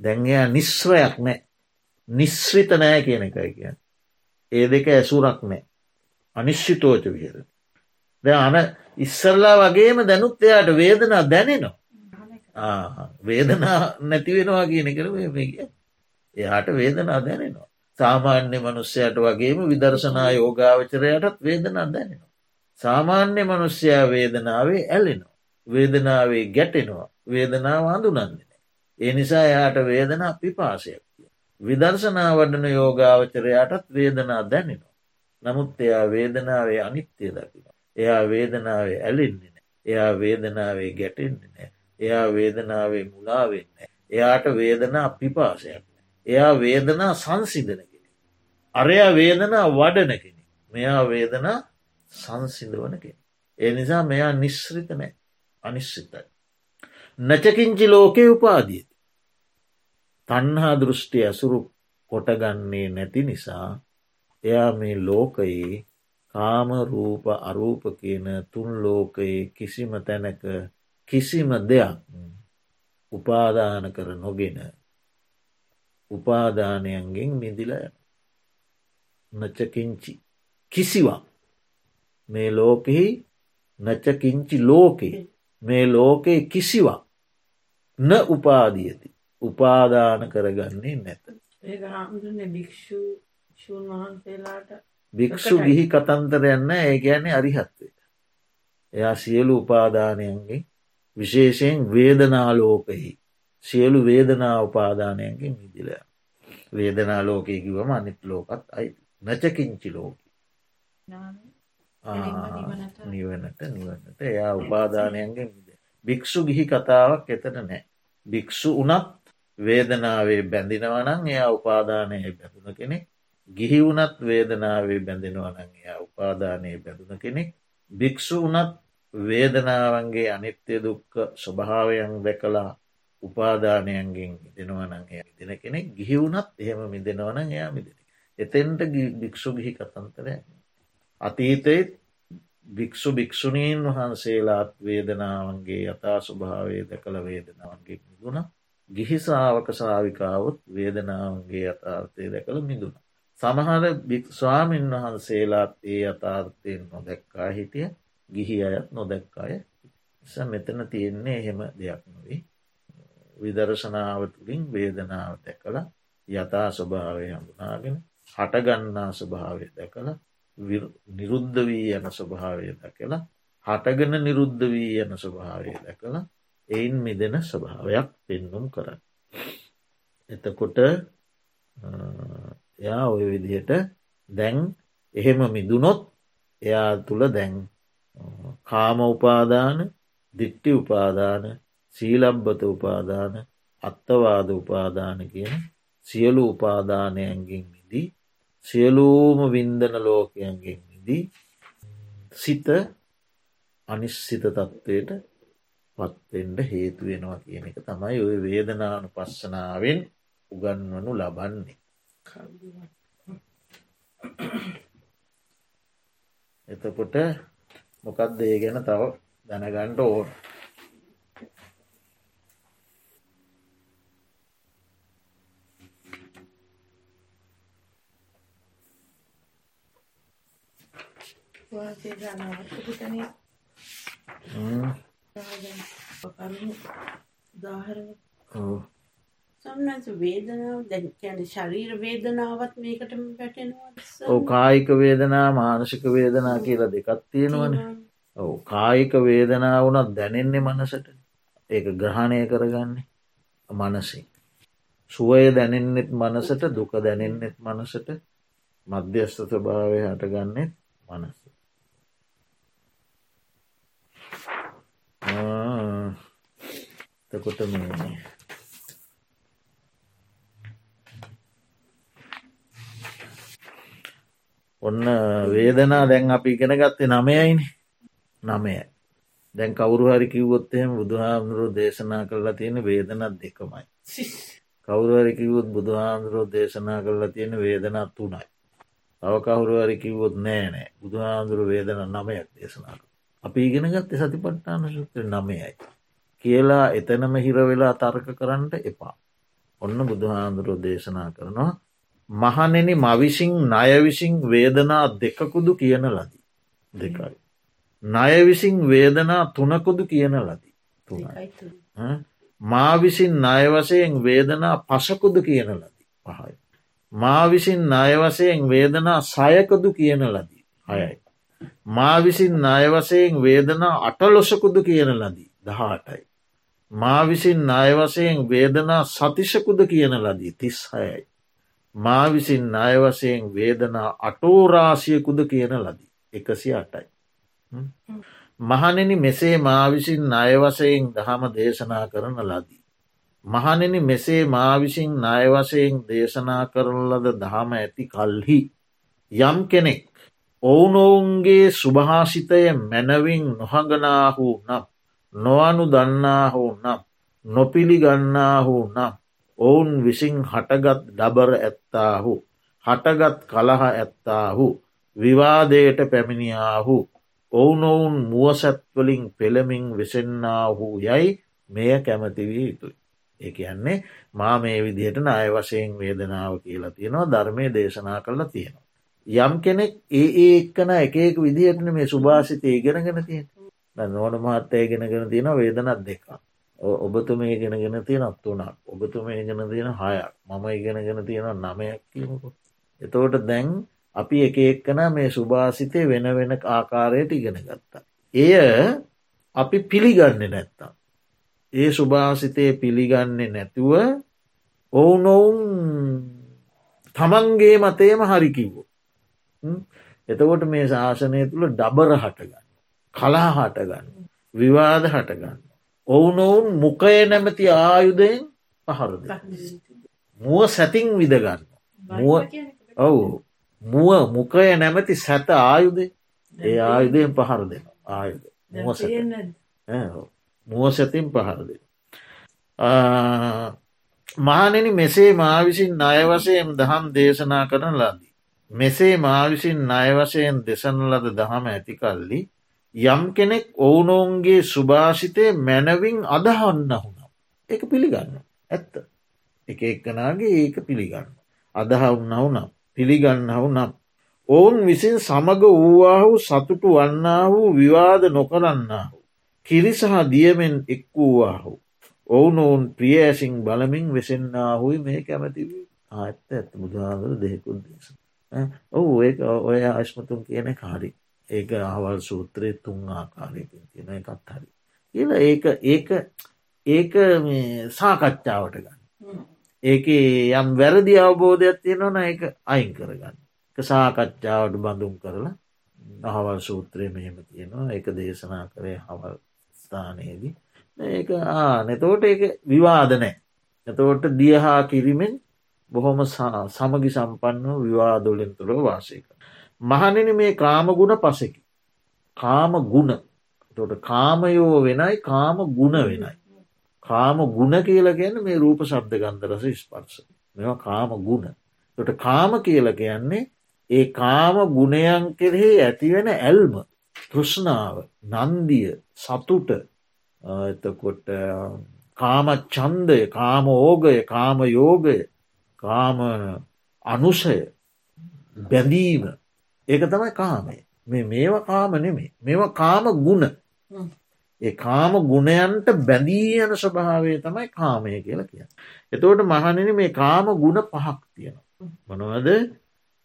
දැන්යා නිස්්‍රයක් නෑ නිශ්‍රිත නෑ කියන එකයි කියන්න. ඒ දෙක ඇසුරක් නෑ අනිශ්චිතෝච විහර. අන ඉස්සල්ලා වගේම දැනුත් එයාට වේදනා දැනෙනවා. වේදනා නැතිවෙනවා කියන කර මේ එයාට වේදනා දැනෙනවා. සාමාන්‍ය මනුස්්‍යයට වගේම විදර්ශනා යෝගාවචරයටත් වේදනා දැනෙනවා. සාමාන්‍ය මනුස්්‍යයා වේදනාවේ ඇලෙනවා. වේදනාවේ ගැටෙනවා වේදනාව හඳුනන්නේ. ඒ නිසා එයාට වේදනා පිපාසයක්. විදර්ශනා වඩන යෝගාවචරයාටත් වේදනා දැනෙනවා. නමුත් එයා වේදනාවේ අනිත්‍යය දකින. එයා වේදනාවේ ඇලින්නේ නෑ. එයා වේදනාවේ ගැටෙන්නේ නෑ. එයා වේදනාවේ මුලාවෙන්න. එයාට වේදනා පිපාසයක්. එයා වේදනා සංසිදන කෙනෙ. අරයා වේදනා වඩන කෙනෙ. මෙයා වේදනා සංසිදවන කෙන. ඒ නිසා මෙයා නිශ්‍රිත නෑ අනිශ්චිතයි. නචකින්චි ලෝකය උපාදීති. තන්හා දෘෂ්ටි ඇසුරු කොටගන්නේ නැති නිසා එයා මේ ලෝකයේ කාම රූප අරූප කියන තුන් ලෝකයේ කිසිම තැනක කිසිම දෙයක් උපාදාන කර නොගෙන උපාදානයන්ගෙන් මිදිල නචකින්චි කිසිවා මේ ලෝකෙහි නචකින්චි ලෝකයේ මේ ලෝකයේ කිසිවා න උපාදියති උපාදාන කරගන්නේ නැත. ඒක හාමුදුරනේ භික්ෂු ශූන් වහන්සේලාට භික්‍ෂු ගිහි කතන්තරයන්න ඒ ගැන්නේ අරිහත්වේ. එයා සියලු උපාදානයන්ගේ විශේෂයෙන් වේදනාලෝකෙහි සියලු වේදනා උපාදානයන්ගේ මිදිල වේදනා ලෝකය කිවම අනිත් ලෝකත් අයි නැචකිංචි ලෝක. නිවනට. නිවනට එයා උපාදානයන්ගේ මිද භික්‍ෂු ගිහි කතාවක් එතන නෑ භික්‍ෂු උනත් වේදනාවේ බැඳිනවනං එයා උපාදානය බැඳුන කෙනෙක් ගිහි වනත් වේදනාවේ බැඳෙනවනං එයා උපාදානයේ බැඳුන කෙනෙක් භික්‍ෂු වනත් වේදනාවන්ගේ අනිත්‍ය දුක්ක ස්වභාවයන් දැකලා උපාදානයන්ගෙන් දෙනවනං එය දෙන කෙනෙක් ගිහි වුනත් එහෙම මිදෙනවන එයා මිදෙන. එතෙන්ට භික්‍ෂු ගිහි කතන්තරය. අතීතයත් භික්‍ෂු භික්‍ෂුණීන් වහන්සේලාත් වේදනාවන්ගේ යථා ස්වභාවය දැකළ වේදනාවන්ගේ මිදුණ ගිහිසාාවක සාවිකාවත් වේදනාවන්ගේ යථාර්ථය දැකළ මිදුණ. සමහර ස්වාමීන් වහන්සේලාත් ඒ අතාර්ථයෙන් නොදැක්කා හිටිය ගිහි අයත් නොදැක්කාය මෙතන තියෙන්නේ එහෙම දෙයක් නොවේ. විදර්ශනාව තුළින් වේදනාව දැකළ යථා ස්වභාවය හඳුනාගෙන හටගන්නා ස්වභාවය දැකළ නිරුද්ධ වී යන ස්වභාවය දැකලා හටගෙන නිරුද්ධ වී යන ස්වභාවය දැකළ එයින් මිදෙන ස්වභාවයක් පෙන්නුම් කරන්න. එතකොට එයා ඔය විදිහට දැන් එහෙම මිදුනොත් එයා තුළ දැන් කාම උපාදාන දිට්ටි උපාදාන සීලබ්බත උපාදාන අත්තවාද උපාදාන කියන සියලු උපාදානයන්ගෙන් මිදී සියලූම වින්දන ලෝකයන්ගෙන් මිදී සිත අනිශ්සිත තත්ත්වයට පත්වෙන්ඩ හේතු වෙනවා කියන එක තමයි ඔය වේදනානු පස්සනාවෙන් උගන්වනු ලබන්නේ. එතකොට මොකක්ද ඒ ගැන තව දැනගණ්ඩ ඕන. දාහරන සම්නස වේදනාව දැන් කියන ශරීර වේදනාවත් මේකටම පැටෙනවා ඕ කායික වේදනා මානසික වේදනා කියලා දෙකත් තියෙනවන. ඔව කායික වේදනා වනත් දැනෙන්නේ මනසට. ඒක ග්‍රහණය කරගන්නේ මනසින්. සුවය දැනෙන්නෙත් මනසට දුක දැනෙන්නෙත් මනසට මධ්‍යස්ථ භාවය හටගන්නෙත් මනස තකොට මේ ඔන්න වේදනා දැන් අපි ඉගෙන ගත්තේ නමයයින නමය දැන් කවුරු හරි කිව්වොත්තහෙම බුදුහාමුදුරුව දේශනා කරලා තියෙන වේදනත් දෙකමයි. කවුරුහරි කිව්වොත් බුදුහාමුදුරුව දේශනා කරලා තියෙන වේදනත් තුනයි. තව කවුරුහරි කිව්වොත් නෑ නෑ බුදුහාමුදුරුව වේදන නමයක් දේශනාක. අපි ඉගෙන ගත්තේ සතිපට්ටාන සුත්‍ර නමයයි. කියලා එතනම හිරවෙලා තර්ක කරන්නට එපා. ඔන්න බුදුහාන්දුරුව දේශනා කරනවා මහනෙන මවිසින් නයවිසින් වේදනා දෙකකුදු කියන ලදී. දෙකයි. නයවිසින් වේදනා තුනකුදු කියන ලදී. මා විසින් නයවසයෙන් වේදනා පසකුදු කියන ලදී පහයි. මා විසින් නයවසයෙන් වේදනා සයකදු කියන ලදී හයයි. මා විසින් නයවසයෙන් වේදනා අටලොසකුදු කියන ලදී දහටයි. මා විසින් අයවසයෙන් වේදනා සතිශකුද කියන ලදී තිස් හයයි. මා විසින් අයවසයෙන් වේදනා අටෝරාසියකුද කියන ලදී එකසි අටයි. මහනෙන මෙසේ මා විසින් අයවසයෙන් දහම දේශනා කරන ලදී. මහනෙන මෙසේ මා විසින් අයවසයෙන් දේශනා කරන ලද දහම ඇති කල්හි යම් කෙනෙක් ඔවුනොවුන්ගේ සුභාසිතය මැනවින් නොහඟනාහු නම් නොවනු දන්නා හෝ නම් නොපිළිගන්නා හෝ නම් ඔවුන් විසින් හටගත් ඩබර ඇත්තාහු හටගත් කලහ ඇත්තාහු විවාදයට පැමිණියාහු ඔවුනොවුන් මුවසැත්වලින් පෙළමින් වෙසෙන්නාහු යැයි මෙය කැමතිවී යුතුයි. ඒ කියන්නේ මා මේ විදිහට නාය වශයෙන් වේදනාව කියලා තියෙනවා ධර්මය දේශනා කරලා තියෙනවා. යම් කෙනෙක් ඒ ඒක්කන එකක විදිහටන මේ සුභාසිතය ඉගෙනගෙන තියෙන නොන මහත්තය ගෙනගෙන තියෙන වේදනත් දෙක. ඔබතුම ඉගෙනගෙන තියෙනත් තුනක් ඔබතුම ඉගෙන තියෙන හයක් මම ඉගෙනගෙන තියෙන නමයක් කියමකු. එතෝට දැන් අපි එක එක්කන මේ සුභාසිතය වෙන වෙන ආකාරයට ඉගෙන ගත්තා. එය අපි පිළිගන්න නැත්තා. ඒ සුභාසිතය පිළිගන්නේ නැතුව ඔවුනොවුන් තමන්ගේ මතේම හරිකිව්ව. එතකොට මේ ශාසනය තුළ ඩබර හටගන්න. කලා හටගන්න. විවාද හටගන්න. ඔවුනොවුන් මුකය නැමති ආයුදයෙන් පහරද. මුව සැතින් විදගන්න. ඔවු මුව මුකය නැමැති සැත ආයුද ඒ ආයුදයෙන් පහර දෙන ආයුද මුව සැතින් පහර දෙන. මානෙනි මෙසේ මා විසින් අයවසයෙන් දහම් දේශනා කරන ලදී. මෙසේ මා විසින් අයවසයෙන් දෙසන ලද දහම ඇතිකල්ලි යම් කෙනෙක් ඔවුනොවුන්ගේ සුභාෂිතය මැනවින් අදහන්න හුනම්. එක පිළිගන්න ඇත්ත. එක එක්කනාගේ ඒක පිළිගන්න. අදහවුන්නවු නම් පිළිගන්නහු නම්. ඔවුන් විසින් සමග වූවාහු සතුටු වන්නා වූ විවාද නොකරන්නාහු. කිරිසහ දියමෙන් එක් වූවාහු. ඔවුනොවුන් ප්‍රියඇසින් බලමින් වෙසෙන්න්නාහුයි මේ කැමතිවී ආත්ත ඇත්ත බුදුහාදර දෙෙකුත් දේශ. ඔහු ඒ ඔය අශ්මතුන් කියන කාරි ඒක අහවල් සූත්‍රය තුන් ආකාරයකින් තියෙන එකත් හරි. කියල ඒක ඒක ඒක සාකච්ඡාවට ගන්න. ඒක යම් වැරදි අවබෝධයක් තියෙනවන එක අයින් කරගන්න. සාකච්ඡාවට බඳුම් කරලා අහවල් සූත්‍රය මෙහෙම තියෙනවා එක දේශනා කරේ හවල් ස්ථානයේදී ඒක නතෝට ඒක විවාදනෑ එතෝට දියහා කිරීමෙන් බොහොම සමගි සම්පන්න විවාදොලින් තුළ වාසයක. මහනෙන මේ කාමගුණ පසකි. කාම ගුණ තොට කාමයෝ වෙනයි කාම ගුණ වෙනයි. කාම ගුණ කියල ගැන මේ රූප ශබ්ද ගන්ධරස ස්පර්ස මෙවා කාම ගුණ තොට කාම කියල කියන්නේ ඒ කාම ගුණයන් කෙරෙහි ඇතිවෙන ඇල්ම තෘෂ්ණාව නන්දිය සතුට. එතකොට කාම චන්දය කාම ඕගය කාම යෝගය කාම අනුසය බැඳීම. ඒක තමයි කාමය මේ මේවා කාම නෙමේ මේවා කාම ගුණ ඒ කාම ගුණයන්ට බැඳී යන ස්වභාවය තමයි කාමය කියලා කිය. එතවට මහනින මේ කාම ගුණ පහක් තියෙන. මොනවද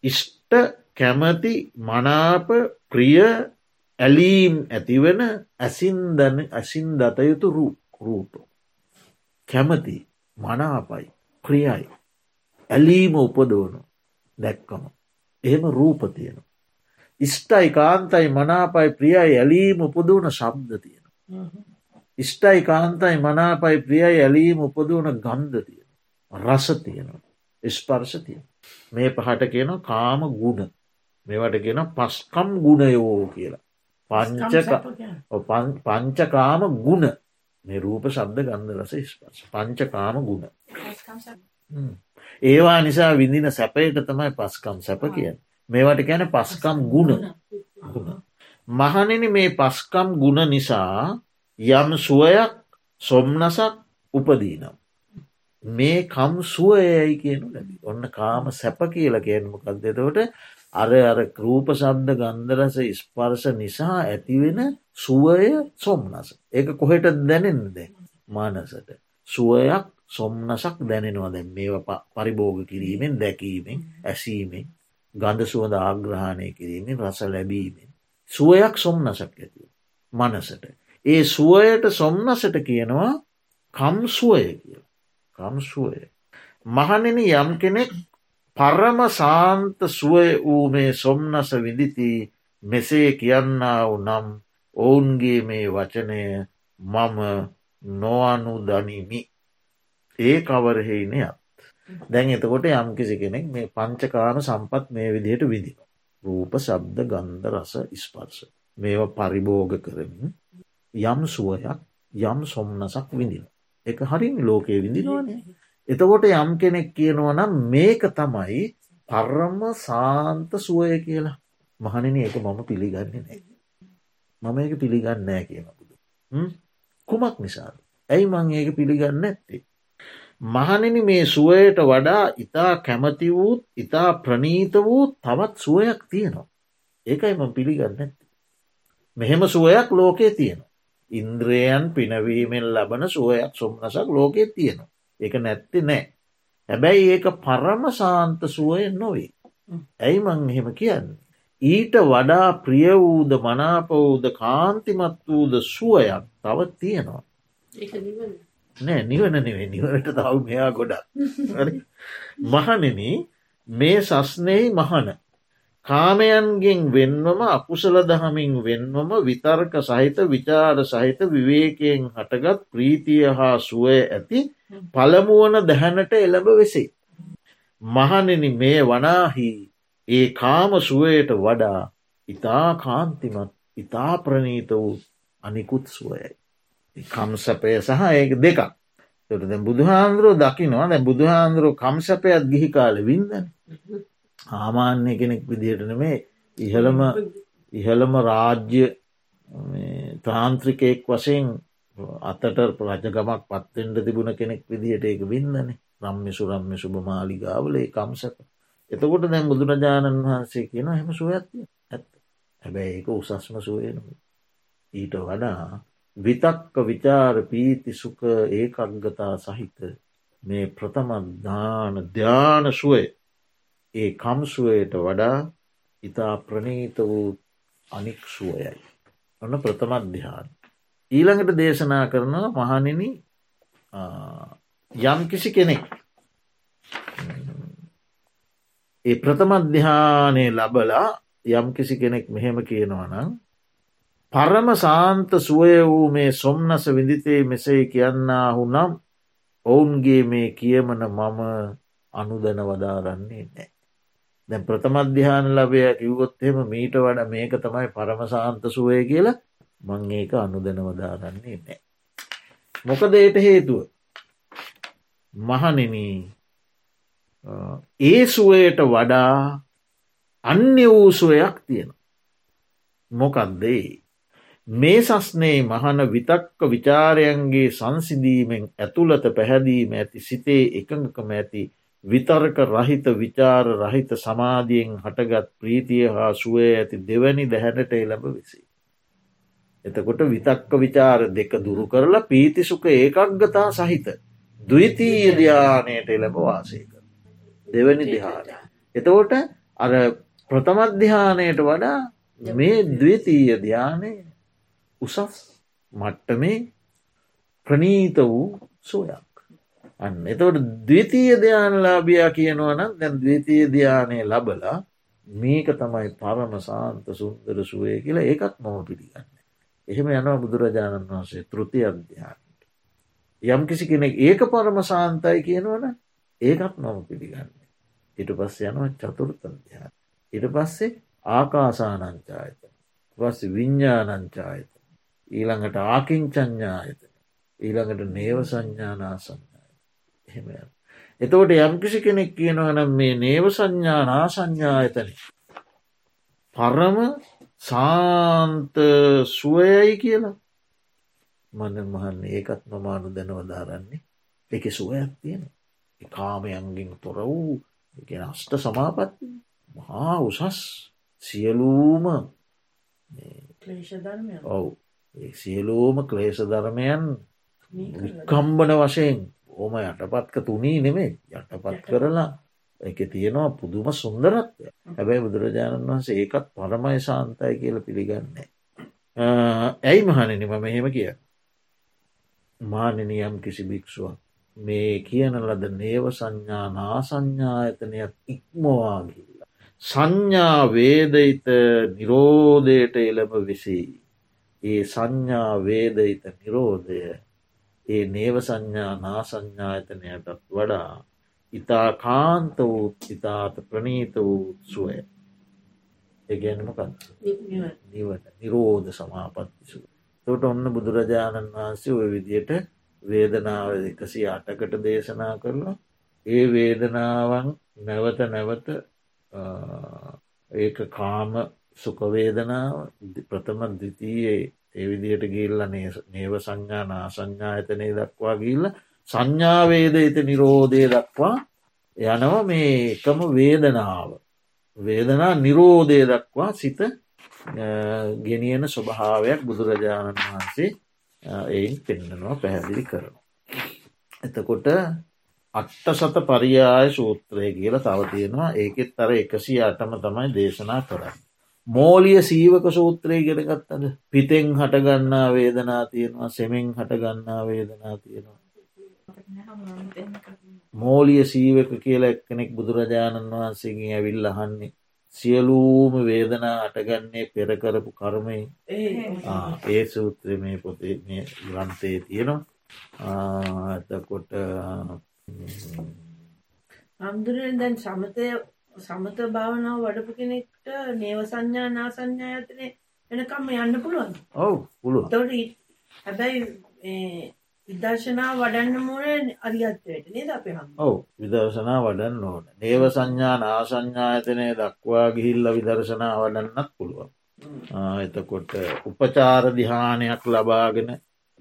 ඉෂ්ට කැමති මනාප ප්‍රිය ඇලීම් ඇතිවෙන ඇසින්දන ඇසින් දතයුතු රූප. කැමති මනාපයි ක්‍රියයි. ඇලීම උපදෝනු දැක්කම. එහෙම රූප තියෙන. ඉස්ටයි කාන්තයි මනාපයි ප්‍රියයි ඇලීම උපදවන ශබ්ද තියෙන. ඉෂ්ටයි කාන්තයි මනාපයි ප්‍රියයි ඇලීම උපදවන ගන්ධ තියෙන. රස තියෙනවා. ස්පර්ශ තියෙන. මේ පහට කියන කාම ගුණ මේවට කියන පස්කම් ගුණයෝ කියලා. පංචකාම ගුණ මේ රූප ශබ්ද ගන්ධ රස ස්පර්ශ පංචකාම ගුණ. ඒවා නිසා විඳින සැපයට තමයි පස්කම් සැප කියෙන්. මේවට ගැන පස්කම් ගුණ ගුණ. මහනෙන මේ පස්කම් ගුණ නිසා යම් සුවයක් සොම්නසක් උපදීනම්. මේ කම් සුවයයි කියනු ලැබි ඔන්න කාම සැප කියල කියනමකක්ද එතවට අර අර රූප සබ්ද ගන්දරස ස්පර්ශ නිසා ඇතිවෙන සුවය සොම්නස. ඒක කොහෙට දැනෙන්ද මානසට. සුවයක් සොම්නසක් දැනෙනවා දැන් මේ පරිභෝග කිරීමෙන් දැකීමෙන් ඇසීමෙන් ගඳ සුවඳ ආග්‍රහණය කිරීමෙන් රස ලැබීමෙන් සුවයක් සොම්නසක් ඇති මනසට. ඒ සුවයට සොම්නසට කියනවා කම්සුවය කිය. කම්සුවය. මහනෙන යම් කෙනෙක් පරම සාන්ත සුවය වූ මේ සොම්නස විදිති මෙසේ කියන්නා වූ නම් ඔවුන්ගේ මේ වචනය මම නොවනු දනිමි. ඒ කවරහෙයිනයක්. දැන් එතකොට යම් කිසි කෙනෙක් මේ පංචකාම සම්පත් මේ විදිහට විදින. රූප ශබ්ද ගන්ධ රස ස්පර්ශ. මේව පරිභෝග කරමින් යම් සුවයක් යම් සොම්නසක් විඳින. එක හරින් ලෝකයේ විඳිනවානේ. එතකොට යම් කෙනෙක් කියනවා නම් මේක තමයි පරම සාන්ත සුවය කියලා මහනින ඒක මම පිළිගන්නේ නෑ. මම ඒක පිළිගන්න නෑ කියනකුද. කුමක් නිසාද. ඇයි මං ඒක පිළිගන්න ඇත්තේ. මහනෙන මේ සුවයට වඩා ඉතා කැමති වූත් ඉතා ප්‍රනීත වූ තවත් සුවයක් තියෙනවා. ඒකයි ම පිළිගන්න ඇති. මෙහෙම සුවයක් ලෝකයේ තියෙනවා. ඉන්ද්‍රයන් පිනවීමෙන් ලබන සුවයක් සොම්නසක් ලෝකෙ තියෙනවා. එක නැත්ති නෑ. හැබැයි ඒක පරම සාන්ත සුවයෙන් නොවේ. ඇයි මං එහෙම කියන්න. ඊට වඩා ප්‍රිය වූද මනාපවූද කාන්තිමත් වූද සුවයක් තව තියෙනවා. නෑ නිවන නෙවේ නිවනට තව මෙයා ගොඩක් මහනෙන මේ සස්නෙහි මහන කාමයන්ගෙන් වෙන්වම අකුසල දහමින් වෙන්වම විතර්ක සහිත විචාර සහිත විවේකයෙන් හටගත් ප්‍රීතිය හා සුවය ඇති පළමුුවන දැහැනට එළඹ වෙසේ. මහනෙන මේ වනාහි ඒ කාම සුවයට වඩා ඉතා කාන්තිමත් ඉතා ප්‍රනීත වූ අනිකුත් සුවයයි. කම්සපය සහ ඒක දෙකක්. තොට බුදුහාන්දුරුව දකිනවා දැ බුදුහාන්දුරුව කම්සපයත් ගිහි කාල වින්දන. ආමාන්‍ය කෙනෙක් විදිහටන මේ ඉහළම ඉහළම රාජ්‍ය තාන්ත්‍රිකයෙක් වශයෙන් අතට රජගමක් පත්තෙන්ට තිබුණ කෙනෙක් විදිහට ඒක වින්නනේ රම්ම්‍ය සුරම්ය සුභමාලිගාවල ඒ කම්සක එතකොට දැන් බුදුරජාණන් වහන්සේ කියන හෙම සුවඇත්ය ඇත් හැබැයි ඒක උසස්ම සුවයන ඊට වඩා විතක්ක විචාර පීති සුක ඒකක්ගතා සහිත මේ ප්‍රථමධාන ධ්‍යාන සුවය ඒ කම්සුවයට වඩා ඉතා ප්‍රනීත වූ අනික් සුවයයි. ඔන්න ප්‍රථමධ්‍යාන. ඊළඟට දේශනා කරනවා මහනිනි යම් කිසි කෙනෙක් ඒ ප්‍රථමධ්‍යානය ලබලා යම් කිසි කෙනෙක් මෙහෙම කියනවනම් පරම සාන්ත සුවය වූ මේ සොම්නස විදිතේ මෙසේ කියන්නාහු නම් ඔවුන්ගේ මේ කියමන මම අනුදන වදාරන්නේ නෑ. දැ ප්‍රථමධ්‍යාන ලබය කිව්ගොත්හෙම මීට වඩ මේක තමයි පරමසාන්ත සුවය කියලා මං ඒක අනුදන වදාරන්නේ නෑ. මොකද ඒට හේතුව මහනෙන ඒ සුවයට වඩා අන්‍ය වූ සුවයක් තියෙන. මොකක්දේ මේ සස්නේ මහන විතක්ක විචාරයන්ගේ සංසිදීමෙන් ඇතුළත පැහැදීම ඇති සිතේ එකඟකම ඇති විතර්ක රහිත විචාර රහිත සමාධියෙන් හටගත් ප්‍රීතිය හා සුවය ඇති දෙවැනි දැහැනට එළඹ විසි. එතකොට විතක්ක විචාර දෙක දුරු කරලා පීතිසුක ඒකක්ගතා සහිත දවිතීය ධ්‍යානයට එළඹ වාසය කර. දෙවැනි දිහානය. එතකොට අර ප්‍රථමධ්‍යානයට වඩා මේ දවිතීය ධ්‍යානය උසස් මට්ටමේ ප්‍රනීත වූ සෝයක්. අන්න එතවට දවිතීය ධ්‍යානලාභයා කියනවනම් දැන් දවිතීය ධ්‍යානය ලබලා මේක තමයි පරම සාන්ත සුන්දර සුවය කියලා ඒකත් මොම පිළිගන්න. එහෙම යනවා බුදුරජාණන් වහන්සේ තෘති අධ්‍යානට. යම් කිසි කෙනෙක් ඒක පරම සාන්තයි කියනවන ඒකත් නොම පිළිගන්න. ඉට පස්ස යනවා චතුෘත අධ්‍යාන. ඉට පස්සේ ආකාසානංචායත. පස්ස විඤ්ඥානංචායත. ඊළඟට ආකින්චඥායත ඊළඟට නේව සංඥානා සංඥාය එහෙම එතකොට යම්කිසි කෙනෙක් කියනවනම් මේ නේව සංඥානා සංඥායතන පරම සාන්ත සුවයයි කියලා. මන මහන්න ඒකත් මමානු දැනවදාරන්නේ එක සුවයක් තියෙන කාමයන්ගින් තොර වූ අෂ්ට සමාපත්ති මහා උසස් සියලූම ඔවු සියලූම ක්ලේෂ ධර්මයන් වික්කම්බන වශයෙන් ඕම යටපත්ක තුනී නෙමේ යටපත් කරලා එක තියෙනවා පුදුම සුන්දරත්වය හැබැයි බුදුරජාණන් වහන්සේ ඒකත් පරමය ශාන්තයි කියල පිළිගන්නේ. ඇයි මහනෙන මම එහෙම කිය. මානනියම් කිසි භික්ෂුවක් මේ කියන ලද නේව සංඥා නා සංඥායතනයක් ඉක්මවාගිල්ල. සංඥා වේදයිත නිරෝධයට එළඹ විසී. ඒ සංඥා වේදයිත නිරෝධය ඒ නේව සංඥා නා සංඥායතනයටත් වඩා ඉතා කාන්ත වූ ඉතාත ප්‍රනීත වූ සුවය. ඒගැනමකත් නිවට නිරෝධ සමාපත්තිසු. තොට ඔන්න බුදුරජාණන් වහන්සේ ඔය විදියට වේදනාව එකසි අටකට දේශනා කරලා ඒ වේදනාවන් නැවත නැවත ඒක කාම සුකවේදනාව ප්‍රථම දිතියේ එවිදියට ගිල්ල නේව සංඥා නා සංඥායතනය දක්වා ගිල්ල සංඥාවේදයිත නිරෝධය දක්වා යනව මේ එකම වේදනාව වේදනා නිරෝධය දක්වා සිත ගෙනියන ස්වභාවයක් බුදුරජාණන් වහන්සේ එයින් පෙන්න්නනවා පැහැදිලි කරනවා. එතකොට අට්ට සත පරියාය සූත්‍රය කියල තව තියෙනවා ඒකෙත් අර එකසි අටම තමයි දේශනා කරන්න. මෝලිය සීවක සූත්‍රය ගෙනගත්තද පිතෙන් හටගන්නා වේදනා තියෙනවා සෙමෙන් හටගන්නා වේදනා තියෙනවා. මෝලිය සීවක කියල එක්කෙනෙක් බුදුරජාණන් වහන්සේගේ ඇවිල් අහන්නේ සියලූම වේදනා අටගන්නේ පෙරකරපු කර්මය ඒ. සූත්‍රය මේ පොතේ මේ ග්‍රන්ථයේ තියෙනවා. ඇතකොට හම්දුරෙන් දැන් සමතය සමත භාවනාව වඩපු කෙනෙක්ට නේව සංඥා නා සංඥා ඇතනේ එනකම්ම යන්න පුළුවන් ඔව් පුළුව තොට හැබැයි විදර්ශනා වඩන්න මුණ අරියත්වයට නේද අප හම් ඔව් විදර්ශනා වඩන්න ඕන. නේව සංඥා නාසංඥායතනය දක්වා ගිහිල්ල විදර්ශනා වඩන්නත් පුළුවන්. එතකොට උපචාර දිහානයක් ලබාගෙන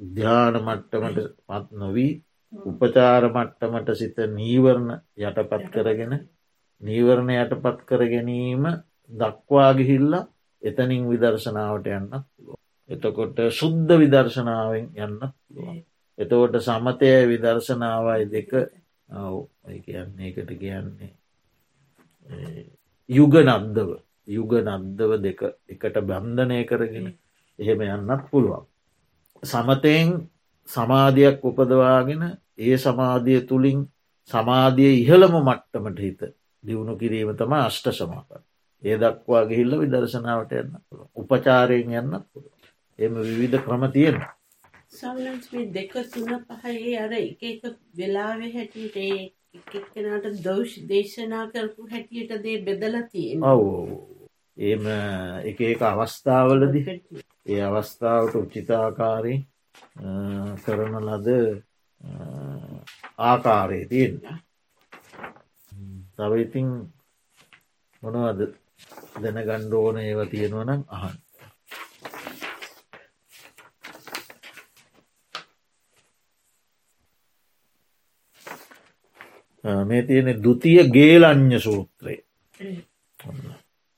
ධ්‍යාන මට්ටමට පත් නොවී උපචාර මට්ටමට සිත නීවරණ යටපත් කරගෙන නීවරණ යටපත් කර ගැනීම දක්වා ගිහිල්ල එතනින් විදර්ශනාවට යන්න පුළුව. එතකොට සුද්ධ විදර්ශනාවෙන් යන්න පුළුවන්. එතකොට සමතය විදර්ශනාවයි දෙක කියන්නේ එකට කියන්නේ යුග නද්දව යුග නද්දව දෙක එකට බන්ධනය කරගෙන එහෙම යන්නත් පුළුවන්. සමතයෙන් සමාධයක් උපදවාගෙන ඒ සමාධිය තුළින් සමාධිය ඉහළම මට්ටමට හිත දියුණු කිරීම තම අෂ්ට සමාප ඒ දක්වා ගිහිල්ල විදර්ශනාවට යන්න පුළුව උපචාරයෙන් යන්න පුළුව එම විවිධ ක්‍රම තියෙනවා. සවලන්ස්මි දෙක තුන පහයේ අර එක එක වෙලාවෙ හැටියට එකක්කෙනට දෞෂ් දේශනා කරපු හැටියට දේ බෙදලා තියෙන ඔව ඒම එක එක අවස්ථාවලදි ඒ අවස්ථාවට උච්චිතාකාරී කරන ලද ආකාරය තියෙන තව ඉතින් මොනවද දැන ගණ්ඩෝන ඒව තියෙනවනම් අහන් මේ තියෙන දුතිය ගේලං්ඥ සූත්‍රය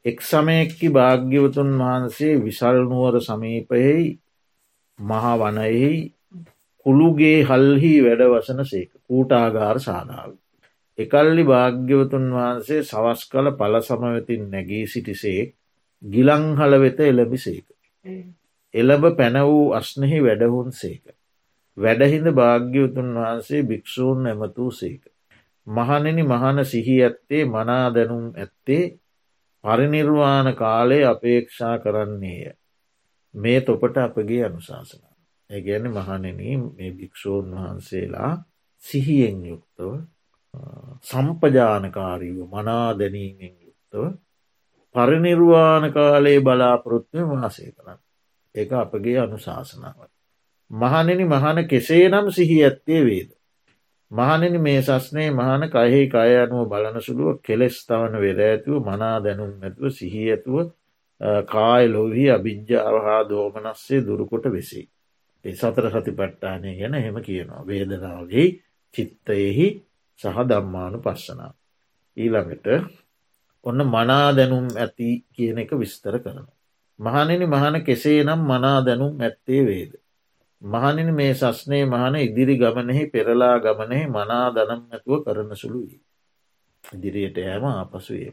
එක් සමයක්කි භාග්‍යවතුන් වහන්සේ විසල්නුවර සමීපයෙහි මහවනයෙහි කුළුගේ හල්හි වැඩවසන සේක කූටාගාර සාධාව. එකල්ලි භාග්‍යවතුන් වහන්සේ සවස් කල පල සමවතින් නැගී සිටිසේක් ගිලංහල වෙත එළබිසේක. එළඹ පැන වූ අස්නෙහි වැඩහුන් සේක. වැඩහිඳ භාග්‍යවතුන් වහන්සේ භික්‍ෂූන් ඇමතූ සේක. මහනෙනි මහන සිහි ඇත්තේ මනා දැනුම් ඇත්තේ පරිනිර්වාණ කාලය අපේක්ෂා කරන්නේය. මේ තොපට අපගේ අනුශාසන. ඇගැන මහනෙන මේ භික්‍ෂූන් වහන්සේලා සිහියෙන් යුක්තව සම්පජානකාරීව මනා දැනීමෙන් යුක්තව පරිනිර්වාණ කාලයේ බලාපොරොත්තුව වාසය කරන්න. ඒ අපගේ අනුශාසනාව. මහනෙනි මහන කෙසේ නම් සිහි ඇත්තේ වේද. මහනෙනි මේ සස්නේ මහන කයෙහි කය අනුව බලන සුළුව කෙලෙස් තවන වෙර ඇතුව මනා දැනුම් ඇතුව සිහි ඇතුව කාය ලොවහි අභිජ්‍යාව හා දෝමනස්සේ දුරුකොට වෙසී. සතර සති පට්ටානය ගැන හෙම කියනවා. වේදනාවේ චිත්තයෙහි සහ දම්මානු පස්සනා. ඊළඟට ඔන්න මනා දැනුම් ඇති කියන එක විස්තර කරන. මහනෙනි මහන කෙසේ නම් මනා දැනුම් ඇත්තේ වේද. මහනින් මේ සස්නේ මහන ඉදිරි ගමනෙහි පෙරලා ගමනෙහි මනා දනම් ඇතුව කරන සුළුයි. ඉදිරියට යෑම ආපසුය.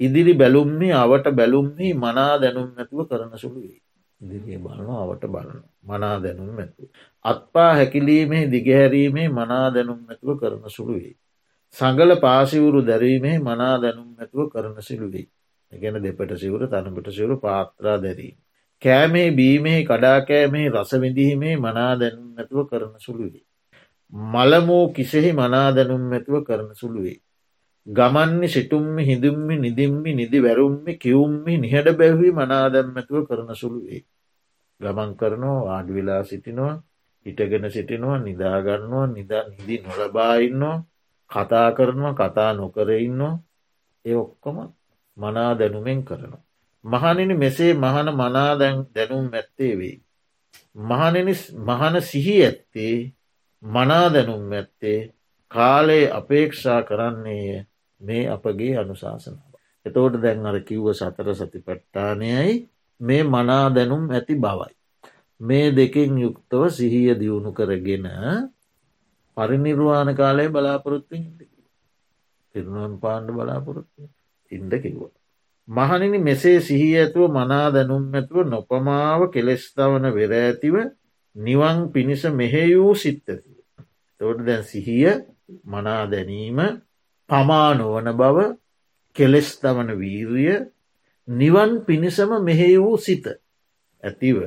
ඉදිරි බැලුම්හි අවට බැලුම්හි මනා දැනුම් ඇතුව කරන සුළුයි. දිරිය බලන අවට බලන මනා දැනුම් ඇතු. අත්පා හැකිලීමේ දිගහැරීමේ මනා දැනුම් ඇතුව කරන සුළුවේ. සඟල පාසිවුරු දැරීමේ මනා දැනුම් ඇතුව කරන සිළුවෙයි. ගැන දෙපට සිවුර තනපට සිවුරු පාත්‍රා දැරීම. කෑමේ බීමෙහි කඩාකෑමේ රසවිඳීමේ මනා දැනුම් ඇතුව කරන සුළුවේ. මළමූ කිසෙහි මනා දැනුම් ඇතුව කරන සුළුවේ. ගමන්නේ සිටුම්ම හිදුම්මි නිදිම්මි නිදි වැරුම්මි කිවුම්මි නිහට බැව්වී මනාදැම්මැතුව කරන සුළුවේ. ගමන් කරනවා ආඩිවෙලා සිටිනවා හිටගෙන සිටිනවා නිදාගන්නවා නිදා නිදි නොලබාඉන්නවා කතා කරනවා කතා නොකරඉන්නවා ඒ ඔක්කොම මනා දැනුමෙන් කරනවා. මහනිනි මෙසේ මහන මනා දැනුම් ඇත්තේ වෙයි. මහනිනි මහන සිහි ඇත්තේ මනා දැනුම් ඇත්තේ කාලේ අපේක්ෂා කරන්නේය මේ අපගේ අනුශාසනාව. එතෝට දැන් අර කිව්ව සතර සති පට්ටානයයි මේ මනා දැනුම් ඇති බවයි. මේ දෙකින් යුක්තව සිහිය දියුණු කරගෙන පරිනිර්වාණ කාලය බලාපොරොත්තු පිරුණුවන් පාණ්ඩ බලාපොරොත්තු ඉන්ඩ කිව්වා. මහනිනි මෙසේ සිහි ඇතුව මනා දැනුම් ඇතුව නොපමාව කෙලෙස්තවන වෙර ඇතිව නිවන් පිණිස මෙහෙයූ සිත්තතිව. තොට දැන් සිහිය මනා දැනීම පමා නොවන බව කෙලෙස්තවන වීරිය නිවන් පිණිසම මෙහෙ වූ සිත ඇතිව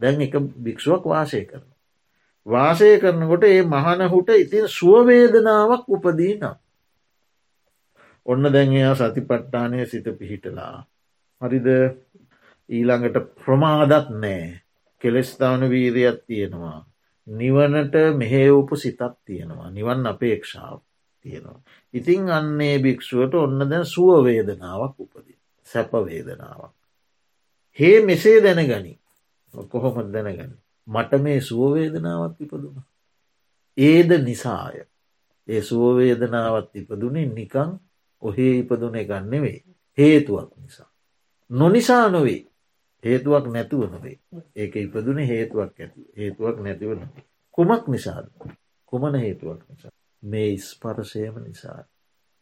දැන් එක භික්ෂුවක් වාසය කරන. වාසය කරනකොට ඒ මහනහුට ඉතින් සුවවේදනාවක් උපදී නම්. ඔන්න දැන් එයා සතිපට්ටානය සිත පිහිටලා. හරිද ඊළඟට ප්‍රමාදත් නෑ කෙලෙස්ථාන වීරයක් තියෙනවා. නිවනට මෙහෙවූපු සිතක් තියෙනවා නිවන් අපේක්ෂාව තියෙනවා. ඉතිං අන්නේ භික්‍ෂුවට ඔන්න දැන් සුවවේදනාවක් උපදී සැපවේදනාවක්. හේ මෙසේ දැනගනි කොහොමත් දැනගනි. මට මේ සුවවේදනාවත් ඉපදුන. ඒද නිසාය. ඒ සුවවේදනාවත් ඉපදුනේ නිකං ඔහේ ඉපදුන ගන්නෙවෙයි. හේතුවක් නිසා. නොනිසා නොවේ හේතුවක් නැතුව නොවේ ඒක ඉපදුන හේතුවක් ඇති හේතුවක් නැතිව නොවේ. කුමක් නිසාද. කුමන හේතුවක් නිසා. මේ ස්පරසයම නිසා.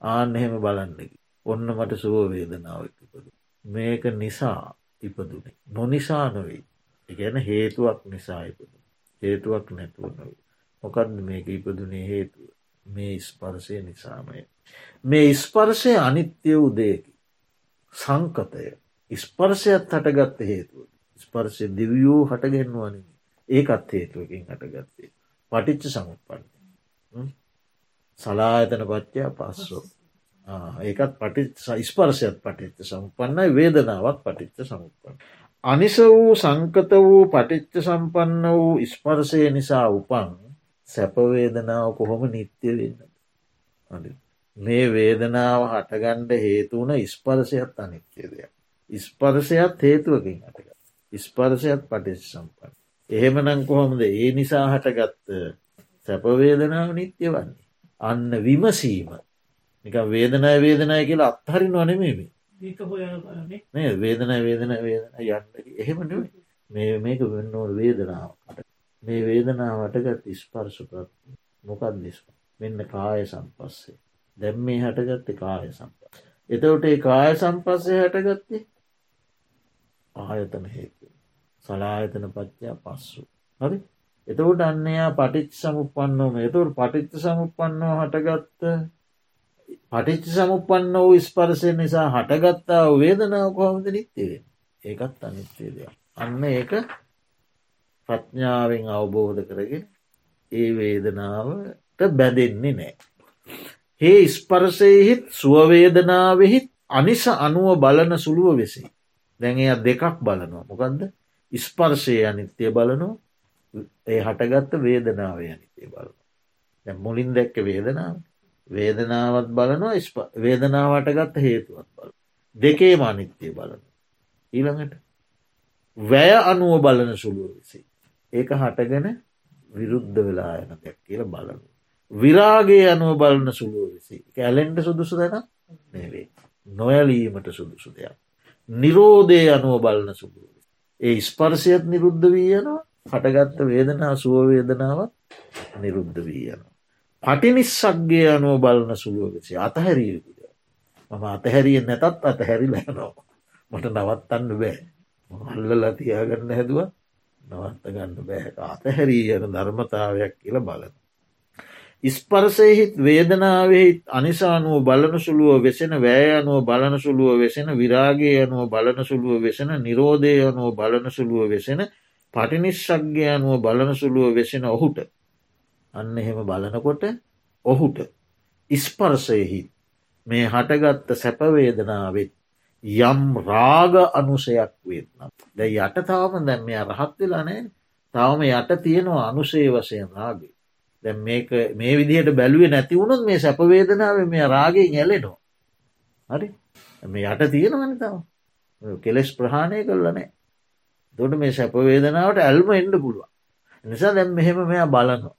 ආන්න එහෙම බලන්නකි. ඔන්න මට සුවවේදනාවක් ඉපදු. මේක නිසා ඉපදුනේ. නොනිසා නොවෙයි. ගැන හේතුවක් නිසා ඉපදු. හේතුවක් නැතුව නොවේ. මොකක්ද මේක ඉපදුනේ හේතුව. මේ ස්පර්ශය නිසාමය. මේ ස්පර්ශය අනිත්‍ය උදයකි. සංකතය ස්පර්ශයත් හටගත්ත හේතුව. ස්පර්ශය දිවියූ හටගෙන්වනි ඒකත් හේතුවකින් හටගත්තේ. පටිච්ච සමුපන්නේ. සලායතන පච්චා පස්සෝ. ඒකත් පටිච් ස්පර්ශයත් පටිච්ච සම්පන්නයි වේදනාවත් පටිච්ච සමුපන්න. අනිස වූ සංකත වූ පටිච්ච සම්පන්න වූ ස්පර්ශය නිසා උපන් සැපවේදනාව කොහොම නිත්‍ය වෙන්න. මේ වේදනාව හටගණ්ඩ හේතුවන ස්පර්ශයත් අනිත්‍ය දෙයක්. ස්පර්ශයත් හේතුවකින් හටග. ස්පර්ශයත් පටිස් සම්පන්න. එහෙමනං කොහොමද ඒ නිසා හටගත්ත සැපවේදනාව නිත්‍ය වන්නේ. අන්න විමසීම. නික වේදනය වේදනය කියලා අත්හරි නොනෙමේමේ මේ. වේදන වේදන වේදන යන්න. එහෙම මේ මේක වෙන්න ඕන වේදනාවට මේ වේදනාවටගත් ස්පර්ශපත් මොකක් දෙස් මෙන්න කාය සම්පස්සේ. දැම් මේ හටගත්ත කාය සම්පස් එතවට ඒ කාය සම්පස්සේ හටගත්තේ ආයතන හේතු. සලායතන පච්චා පස්සු. හරි එතකොට අන්නයා පටිච් සමුපන්නෝම එතුර පටිච්ච සමුපන්නෝ හටගත්ත පටිච්ච සමුපන්න වූ ස්පර්සය නිසා හටගත්තා වේදනාව කොහොමද නිත්‍යවේ ඒකත් අනිත්‍යය දෙයක්. අන්න ඒක ප්‍රඥාවෙන් අවබෝධ කරගෙන ඒ වේදනාවට බැඳෙන්නේ නෑ. ඒ ස්පර්සයහිත් සුවවේදනාවෙහිත් අනිස අනුව බලන සුළුව වෙසේ. දැන් එය දෙකක් බලනවා. මොකක්ද ස්පර්ශය අනිත්‍යය බලනෝ ඒ හටගත්ත වේදනාවේ අනිත්‍යය බලන. මුලින් දැක්ක වේදනාව වේදනාවත් බලනවා වේදනාවට ගත්ත හේතුවත් බල. දෙකේ මානිත්‍යය බලන. ඊළඟට වැය අනුව බලන සුළුව විසි. ඒක හටගෙන විරුද්ධ වෙලා යන තැක් කියල බලන. විරාගේ අනුව බලන සුළුව විසි ඇලෙන්ට සුදුසු දෙන නෙවේ. නොයලීමට සුදුසු දෙයක්. නිරෝධය අනුව බලන සුළුව. ඒ ස්පර්ශයත් නිරුද්ධ වී යනවා හටගත්ත වේදනා සුවවේදනාවත් නිරුද්ධ වී යනවා. පටිනිස්සක්ගේ අනුව බලන සුළුවවෙසේ අතහැරියකුද මම අතහැරිය නැතත් අතහැරි ලැනවා මට නවත්තන්න බෑ. මල්ලල තියාගන්න හැදුව. නවත්ත ගන්න බෑක අතහැරී යන ධර්මතාවයක් කියල බලන. ඉස්පරසයහිත් වේදනාවෙහිත් අනිසානුව බලන සුළුව වෙසෙන වෑ අනුව බලන සුළුව වෙසෙන විරාගේ අනුව බලන සුළුව වෙසෙන නිරෝධය අනුව බලන සුළුව වෙසෙන පටිනිස්සක්ගේ අනුව බලන සුළුව වෙසෙන ඔහුට අන්න එහෙම බලනකොට ඔහුට ඉස්පර්සයෙහි මේ හටගත්ත සැපවේදනාවත් යම් රාග අනුසයක් වෙන්නම්. ද යට තාම දැම් මේ රහත් වෙලානෑ තවම යට තියෙනවා අනුසේ වසයෙන් රාගේ. දැ මේ විදිහට බැලුවේ නැතිවුණුත් මේ සැපවේදනාව මේ රාගෙන් ඇලෙනවා. හරි මේ යට තියෙනවන තව කෙලෙස් ප්‍රහාණය කරලනෑ. දොට මේ සැපවේදනාවට ඇල්ම එන්ඩ පුළුවන්. නිසා දැම් මෙහෙම මෙයා බලනවා.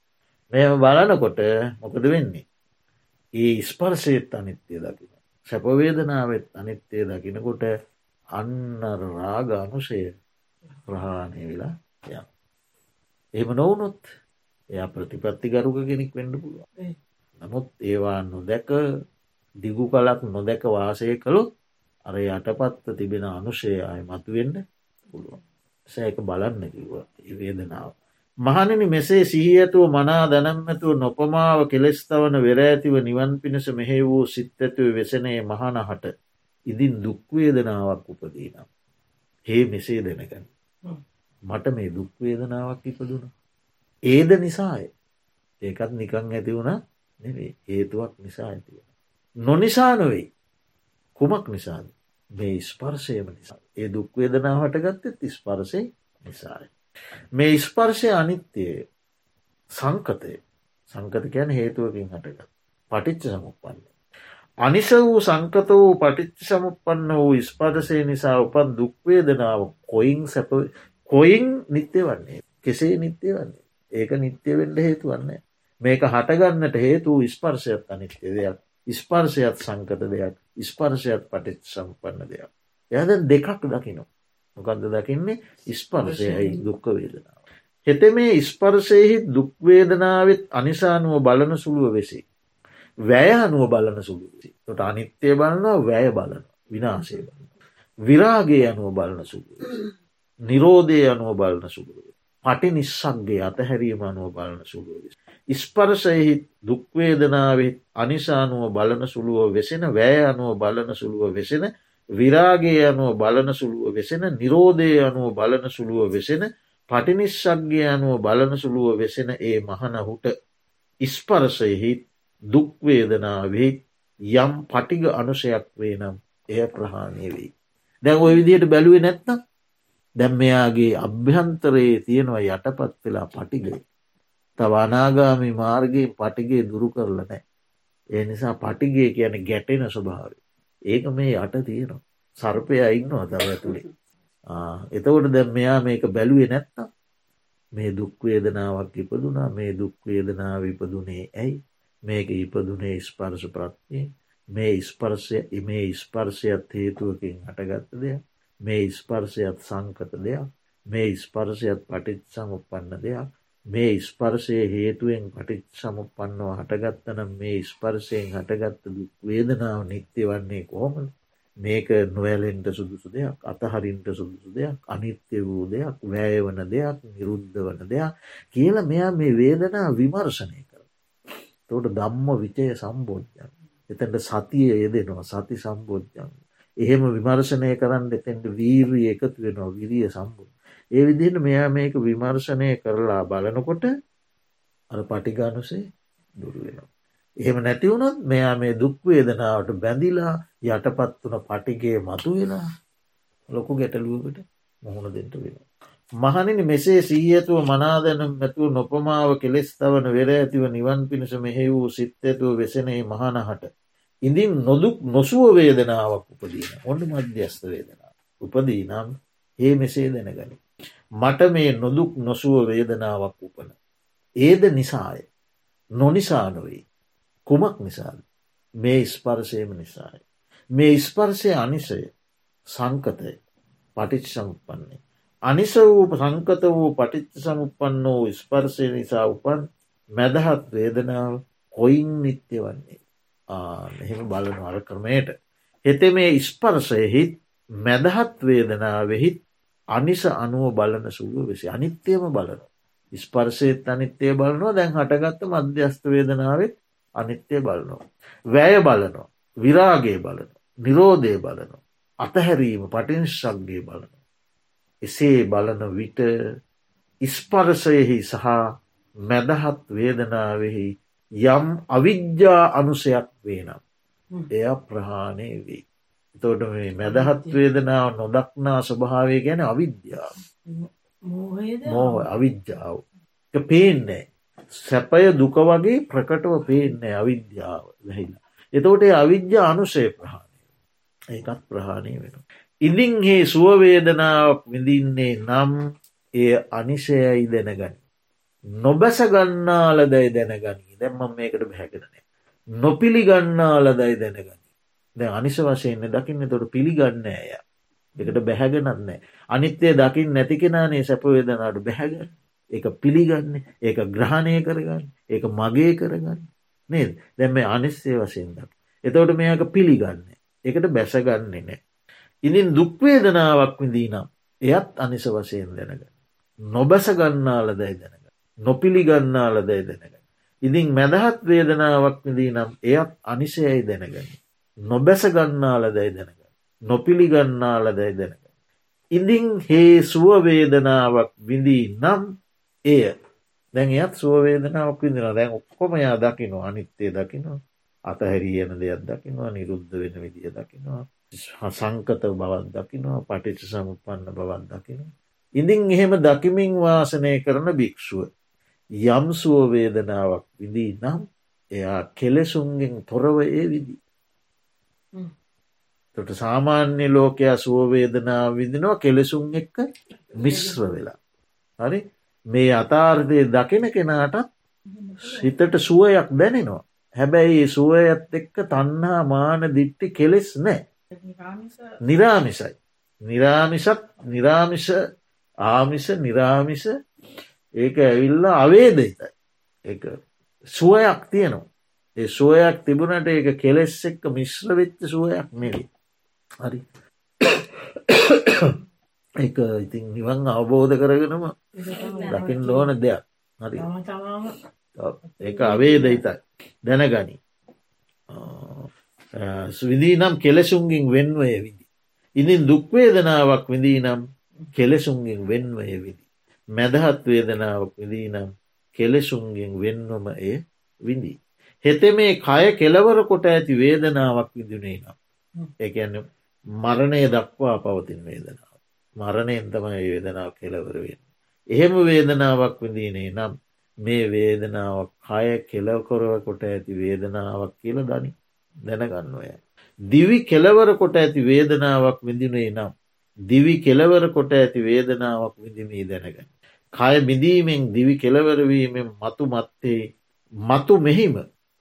මෙම බලනකොට මොකද වෙන්නේ. ඒ ස්පර්සයත් අනිත්‍යය දකින. සැපවේදනාවත් අනිත්‍යය දකිනකොට අන්න රාග අනුසය ප්‍රහාණය වෙලා එහෙම නොවනොත් එය ප්‍රතිපත්ති ගරුක කෙනෙක් වෙන්න පුළුව නමුත් ඒවා නොදැක දිගු කලක් නොදැක වාසය කළොත් අර යටපත්ත තිබෙන අනුශය අය මතුවෙන්න පුළුවන් සෑක බලන්න කිව වේදනාව. මහණනි මෙසේ සිහිඇතුව මනා දැනම්මැතුව නොපමාව කෙලෙස්තවන වෙරඇතිව නිවන් පිණිස මෙහෙ වූ සිත් ඇතුව වෙසනේ මහනහට ඉදින් දුක්වේදනාවක් උපදීනම්. හේ මෙසේ දෙනගැන. මට මේ දුක්වේදනාවක් ඉපදුන. ඒද නිසාය ඒකත් නිකං ඇති වුණ නෙවේ හේතුවක් නිසා ඇතිව. නොනිසා නොවෙයි කුමක් නිසාද මේ ස්පර්ශයම නිසා. ඒ දුක්වේදනාවට ගත්තෙත් ස්පර්සය නිසාය. මේ ස්පර්ශය අනිත්‍යය සංකතය. සංකත කියන හේතුවකින් හටගත්. පටිච්ච සමුපන්නේ. අනිස වූ සංකත වූ පටිච්ච සමුපන්න වූ ස්පර්ශය නිසා උපන් දුක්වේදනාව කොයින් සැප කොයින් නිත්‍ය වන්නේ? කෙසේ නිත්‍ය වන්නේ? ඒක නිත්‍ය වෙන්ඩ හේතු වන්නේ මේක හටගන්නට හේතු ස්පර්ශයත් අනිත්‍ය දෙයක්. ස්පර්ශයත් සංකත දෙයක් ස්පර්ශයත් පටිච් සම්පන්න දෙයක් එයද දෙකක් දකිනවා මොකක්ද දකින්නේ ස්පර්ශයයි දුක්ක වේදනාව. හෙත මේ ස්පර්ශයහි දුක්වේදනාවත් අනිසානුව බලන සුළුව වෙසේ. වැය අනුව බලන සුළුවසි තොට අනිත්‍යය බලනවා වැය බලන විනාශය බලන. විරාගේ අනුව බලන සුළුව. නිරෝධය අනුව බලන සුළුව. පටි නිස්සක්ගේ අතහැරීම අනුව බලන සුළුව. ස්පර්ශයහි දුක්වේදනාවත් අනිසානුව බලන සුළුව වෙසෙන වැය අනුව බලන සුළුව වෙසෙන විරාගේ අනුව බලන සුළුව වෙසෙන නිරෝධය අනුව බලන සුළුව වෙසෙන පටිනිස්සක්ගේ අනුව බලන සුළුව වෙසෙන ඒ මහනහුට ඉස්පරසයෙහි දුක්වේදනාවෙහි යම් පටිග අනුසයක් වේ නම් එය ප්‍රහාණය වෙයි. දැන් ඔය විදියට බැලුවේ නැත්නම් දැම් මෙයාගේ අභ්‍යන්තරයේ තියෙනවා යටපත් වෙලා පටිගයි. තව අනාගාමි මාර්ගයෙන් පටිගේ දුරු කරල නෑ. ඒ නිසා පටිගේ කියන ගැටෙන ස්වභාවය. ඒක මේ යට තියෙනවා. සර්පය ඉන්නවා තව ඇතුළේ. එතකොට දැ මෙයා මේක බැලුවේ නැත්නම් මේ දුක්වේදනාවක් ඉපදුනා මේ දුක්වේදනාව ඉපදුනේ ඇයි මේක ඉපදුනේ ස්පර්ශ ප්‍රත්තිය මේ ස්පර්ශය මේ ස්පර්ශයත් හේතුවකින් හටගත්ත දෙයක් මේ ස්පර්ශයත් සංකත දෙයක් මේ ස්පර්ශයත් පටිත් සමුපන්න දෙයක් මේ ස්පර්ශය හේතුවෙන් පටිච් සමුපන්නව හටගත්තනම් මේ ස්පර්ශයෙන් හටගත්ත දුක් වේදනාව නිත්‍ය වන්නේ කොහොමද මේක නොවැලෙන්ට සුදුසු දෙයක් අතහරින්ට සුදුසු දෙයක් අනිත්‍ය වූ දෙයක් වැෑවන දෙයක් නිරුද්ධ වන දෙයක් කියල මෙයා මේ වේදනා විමර්ශනය කර. තෝට දම්ම විචය සම්බෝධ්‍යන්. එතැට සතිය යෙදෙනවා සති සම්බෝධ්‍යන්. එහෙම විමර්ශනය කරන්න එතැන්ට වීරී එකතු වෙනවා විරිය සම්බුද්ධ. ඒ විදිහට මෙයා මේක විමර්ශනය කරලා බලනකොට අර පටිගානුසේ දුරුවෙනවා. එහෙම නැතිවුණොත් මෙයා මේ දුක්වේදනාවට බැඳිලා යටපත් වන පටිගේ මතු වෙලා ලොකු ගැටලුවකට මුහුණ දෙට වෙන. මහනිනි මෙසේ සීයතුව මනාදැනම් ඇතුව නොපමාව කෙලෙස් තවන වෙර ඇතිව නිවන් පිණිස මෙහෙ වූ සිත් ඇතුව වෙසනේ මහනහට. ඉඳින් නොදුක් නොසුව වේදනාවක් උපදීන ඔන්න මධ්‍යස්ත වේදනා. උපදී නම් ඒ මෙසේ දැනගනි. මට මේ නොදුක් නොසුව වේදනාවක් උපන. ඒද නිසාය නොනිසා නොවෙයි. කුමක් නිසාද මේ ස්පර්ශයම නිසාය. මේ ස්පර්ශය අනිසය සංකතය පටිච් සමුපන්නේ. අනිස වූ සංකත වූ පටිච්ච සමුපන්න වූ ස්පර්ශය නිසා උපන් මැදහත් වේදනාව කොයින් නිත්‍ය වන්නේ. එහෙම බලන අර ක්‍රමයට. හෙතෙ මේ ස්පර්ශයහිත් මැදහත් වේදනාවෙහිත් අනිස අනුව බලන සුළුව වෙසි අනිත්‍යයම බලන. ස්පර්ශයත් අනිත්‍යය බලනවා දැන් හටගත්ත මධ්‍යස්ථ වේදනාවත් අනිත්‍යය බලනවා. වැය බලනවා විරාගේ බලන නිරෝධය බලනවා. අතහැරීම පටිනිශ්ශක්ගේ බලන. එසේ බලන විට ඉස්පරසයෙහි සහ මැදහත් වේදනාවෙහි යම් අවිද්‍යා අනුසයක් වේනම් එය ප්‍රහාණය වෙයි. තෝට මේ මැදහත් වේදනාව නොදක්නා ස්වභාවය ගැන අවිද්‍යාව මෝහ අවිද්‍යාව පේන්නේ සැපය දුක වගේ ප්‍රකටව පේන්නේ අවිද්‍යාව වැහිලා. එතෝට අවිද්‍යා අනුසේ ප්‍රහාණය ඒකත් ප්‍රහාණය වෙන. ඉදින් හේ සුවවේදනාවක් විඳින්නේ නම් එය අනිශයයි දැනගනි. නොබැස ගන්නාලදයි දැනගනී දැම්ම මේකට බැහැකරනය. නොපිළිගන්නාලදයි දැනගනි. දැ අනිස වශයෙන්න්න දකින්න තොට පිළිගන්න ඇය එකට බැහැගෙනන්නේ. අනිත්‍යය දකිින් නැති කෙනානේ සැපවේදනාට බැහැගන්න. ඒක පිළිගන්න ඒක ග්‍රහණය කරගන්න ඒක මගේ කරගන්න නේද දැම මේ අනිස්සේ වසයෙන් දක්. එතවට මේක පිළිගන්න. එකට බැසගන්නේ නෑ. ඉනින් දුක්වේදනාවක් විදී නම් එයත් අනිස වශයෙන් දැනග. නොබැස ගන්නාල දැයි දැනග. නොපිළිගන්නාල දැයි දැනග. ඉදින් මැදහත් වේදනාවක් විදී නම් එයත් අනිසයයි දැනගනි. නොබැස ගන්නාල දැයි දැනග. නොපිළිගන්නාල දැයි දැනග. ඉදින් හේ සුවවේදනාවක් විඳී නම් එය දැන් එයත් සුවවේදනාවක් විදින දැන් ඔක්කොම යා දකිනවා අනිත්තේ දකිනවා අතහැරියන දෙයක් දකිනවා නිරුද්ධ වෙන විදිිය දකිනවා සංකත බවත් දකිනවා පටිච සමුපන්න බවත් දකිනවා. ඉදින් එහෙම දකිමින් වාසනය කරන භික්‍ෂුව යම් සුවවේදනාවක් විදී නම් එයා කෙලෙසුන්ගෙන් තොරව ඒ විදි. තොට සාමාන්‍ය ලෝකයා සුවවේදනාව විදිනවා කෙලෙසුන් එක්ක මිශ්‍ර වෙලා. හරි මේ අතාර්ථය දකින කෙනාටත් සිතට සුවයක් දැනෙනවා. හැබැයි සුවයත් එක්ක තන්හා මාන දිට්ටි කෙලෙස් නෑ. නිරාමිසයි. නිරාමිසත් නිරාමිස ආමිස නිරාමිස ඒක ඇවිල්ල අවේදයිතයි. එක සුවයක් තියනවා. ඒ සුවයක් තිබුණට ඒක කෙලෙස් එක්ක මිශ්‍ර වෙච්ච සුවයක් නෙවේ. හරි එක ඉතින් නිවන් අවබෝධ කරගෙනම දකිින් ඕන දෙයක් හරි ඒ අවේදයිතයි දැනගනි විදී නම් කෙලෙසුන්ගින් වෙන්වය විදි. ඉදින් දුක්වේදනාවක් විදී නම් කෙලෙසුන්ගෙන් වෙන්වය විදි. මැදහත් වේදනාවක් විදී නම් කෙලෙසුන්ගෙන් වෙන්වම එය විඳී. හෙත මේ කය කෙලවර කොට ඇති වේදනාවක් විදිනේ නම්. එකන්න මරණය දක්වා පවතින් වේදනාව. මරණයෙන් තමයි වේදනාව කෙලවරවෙන්. එහෙම වේදනාවක් විඳීනේ නම් මේ වේදනාවක් කය කෙලවකොරව කොට ඇති වේදනාවක් කියල දනි. දැනගන්නවය. දිවි කෙලවර කොට ඇති වේදනාවක් විඳිනේ නම්. දිවි කෙලවර කොට ඇති වේදනාවක් විඳිමී දැනගන්න. කය බිඳීමෙන් දිවි කෙලවරවීමෙන් මතු මත්තේ මතු මෙහිම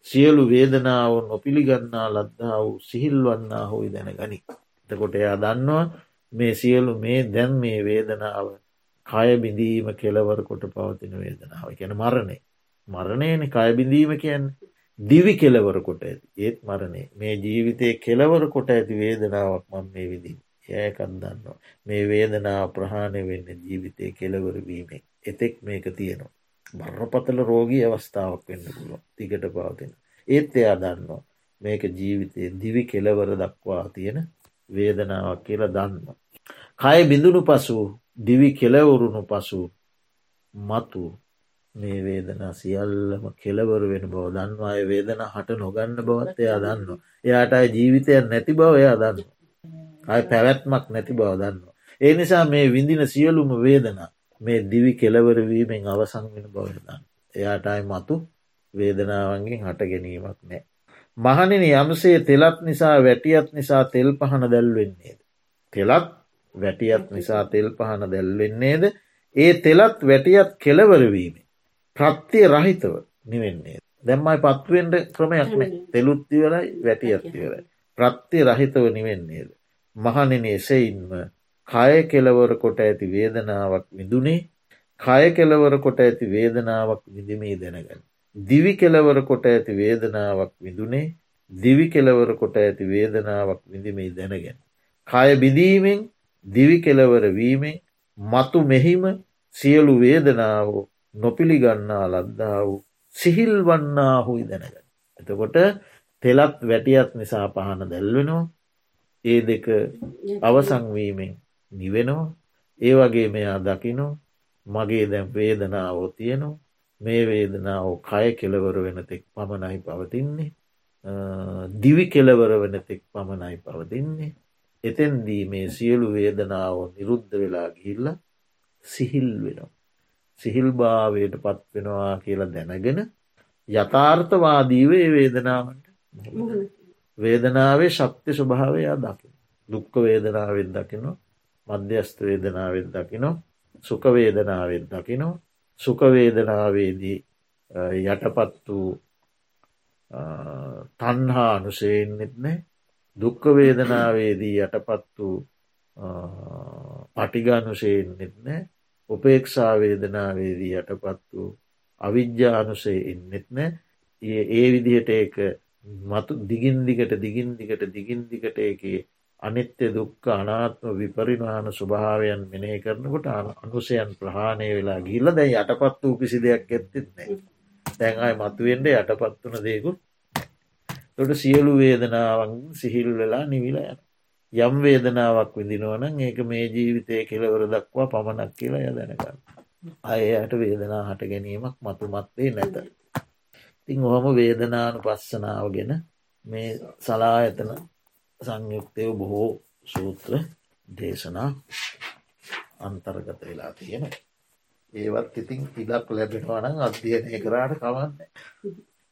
සියලු වේදනාව නොපිළිගන්නා ලද්දා වූ සිහිල්වන්නා හෝයි දැනගනි. එතකොට එයා දන්නවා මේ සියලු මේ දැන් මේ වේදනාව කය බිඳීම කෙලවර කොට පවතින වේදනාව. කියන මරණය. මරණයන කයබිඳීම කියන්නේ. දිවි කෙලවර කොට ඇති. ඒත් මරණය. මේ ජීවිතය කෙලවර කොට ඇති වේදනාවක් මම මේ විදි ඒකන්දන්නවා මේ වේදනාව ප්‍රහාණය වෙන්න ජීවිතය කෙලවරවීමෙන් එතෙක් මේක තියෙනවා. බරපතල රෝගී අවස්ථාවක් වෙන්න පුළුව තිකට පවතින ඒත් එයා දන්නවා මේක ජීවිතය දිවි කෙලවර දක්වා තියෙන වේදනාවක් කියලා දන්නවා. කය බිඳුණු පසු දිවි කෙලවුරුණු පසු මතු මේ වේදනා සියල්ලම කෙලවර වෙන බව දන්නවා අය වේදන හට නොගන්න බවත් එයා දන්න. එයාට අයි ජීවිතයක් නැති බව එයා දන්න. අය පැවැත්මක් නැති බව දන්නවා. ඒ නිසා මේ විඳින සියලුම වේදනා මේ දිවි කෙලවරවීමෙන් අවසං වෙන බවදන්න. එයාට අයි මතු වේදනාවන්ගෙන් හට ගැනීමක් නෑ. මහනින යමසේ තෙලත් නිසා වැටියත් නිසා තෙල් පහන දැල්වෙන්නේද. තෙලත් වැටියත් නිසා තෙල් පහන දැල්වෙන්නේද ඒ තෙලත් වැටියත් කෙලවරවීමේ ප්‍රත්තිය රහිතව නිවෙන්නේ. දැම්මයි පත්වෙන්ට ක්‍රමයක්න තෙලුත්තිවරයි වැටි ඇත්තිවරයි. ප්‍රත්තිය රහිතව නිවෙන්නේද. මහනෙන එසයින්ම කය කෙලවර කොට ඇති වේදනාවක් විදුනේ කය කෙලවර කොට ඇති වේදනාවක් විදිමී දැනගන්න. දිවි කෙලවර කොට ඇති වේදනාවක් විදුනේ දිවි කෙලවර කොට ඇති වේදනාවක් විඳිමී දැනගෙන. කය බිදීමෙන් දිවි කෙලවර වීමෙන් මතු මෙහිම සියලු වේදනාවෝ නොපිළිගන්නා ලද්දා වූ සිහිල් වන්නා හුයි දැනගන්න. එතකොට තෙලත් වැටියත් නිසා පහන දැල්වෙනවා ඒ දෙක අවසංවීමෙන් නිවෙනවා. ඒ වගේ මෙයා දකිනෝ මගේ දැම් වේදනාවෝ තියනවා. මේ වේදනාව කය කෙලවර වෙනතෙක් පමණයි පවතින්නේ. දිවි කෙලවර වෙනතෙක් පමණයි පවතින්නේ. එතැන්දී මේ සියලු වේදනාව නිරුද්ධ වෙලා ගිහිල්ල සිහිල් වෙනවා. සිහිල්භාවයට පත්වෙනවා කියලා දැනගෙන යථාර්ථවාදීවේ වේදනාවට වේදනාවේ ශක්ති ස්වභාවයා දකින. දුක්ක වේදනාවෙන් දකිනවා මධ්‍යස්ත වේදනාවෙන් දකිනෝ සුකවේදනාවෙන් දකිනෝ සුකවේදනාවේදී යටපත් වූ තන්හා අනුසයෙන්නෙත් නෑ. දුක්ක වේදනාවේදී යටපත් වූ පටිගානුෂයෙන්න්නෙත් නෑ. උපේක්ෂාවේදනාවේදී යටපත් වූ අවිද්‍යානුසේ ඉන්නෙත් නෑ. ඒ විදිහට ඒක මතු දිගින් දිගට දිගින් දිගට දිගින් දිගට එකේ අනිත්‍ය දුක්ක අනාත්ම විපරිණාන ස්වභාවයන් මෙනය කරනකොට අනුසයන් ප්‍රහාණය වෙලා ගිල්ල දැයි යටපත් වූ කිසි දෙයක් ඇත්තෙත්නෑ තැන්යි මතුවෙන්ට යටපත් වන දෙකුත් තොට සියලු වේදනාවන් සිහිල් වෙලා නිවිල යන යම් වේදනාවක් විදිනවන ඒක මේ ජීවිතය කෙලවර දක්වා පමණක් කියලා ය දැනකන්න අයයට වේදනා හට ගැනීමක් මතුමත්වේ නැත. තිං ඔහම වේදනානු පස්සනාව ගැන මේ සලා ඇතන සංයුක්තය බොහෝ සූත්‍ර දේශනා අන්තර්ගත වෙලා තියෙන ඒවත් ඉතින් ඉලක් ලැබෙනවනම් අධ්‍යයනය කරාට කවන්න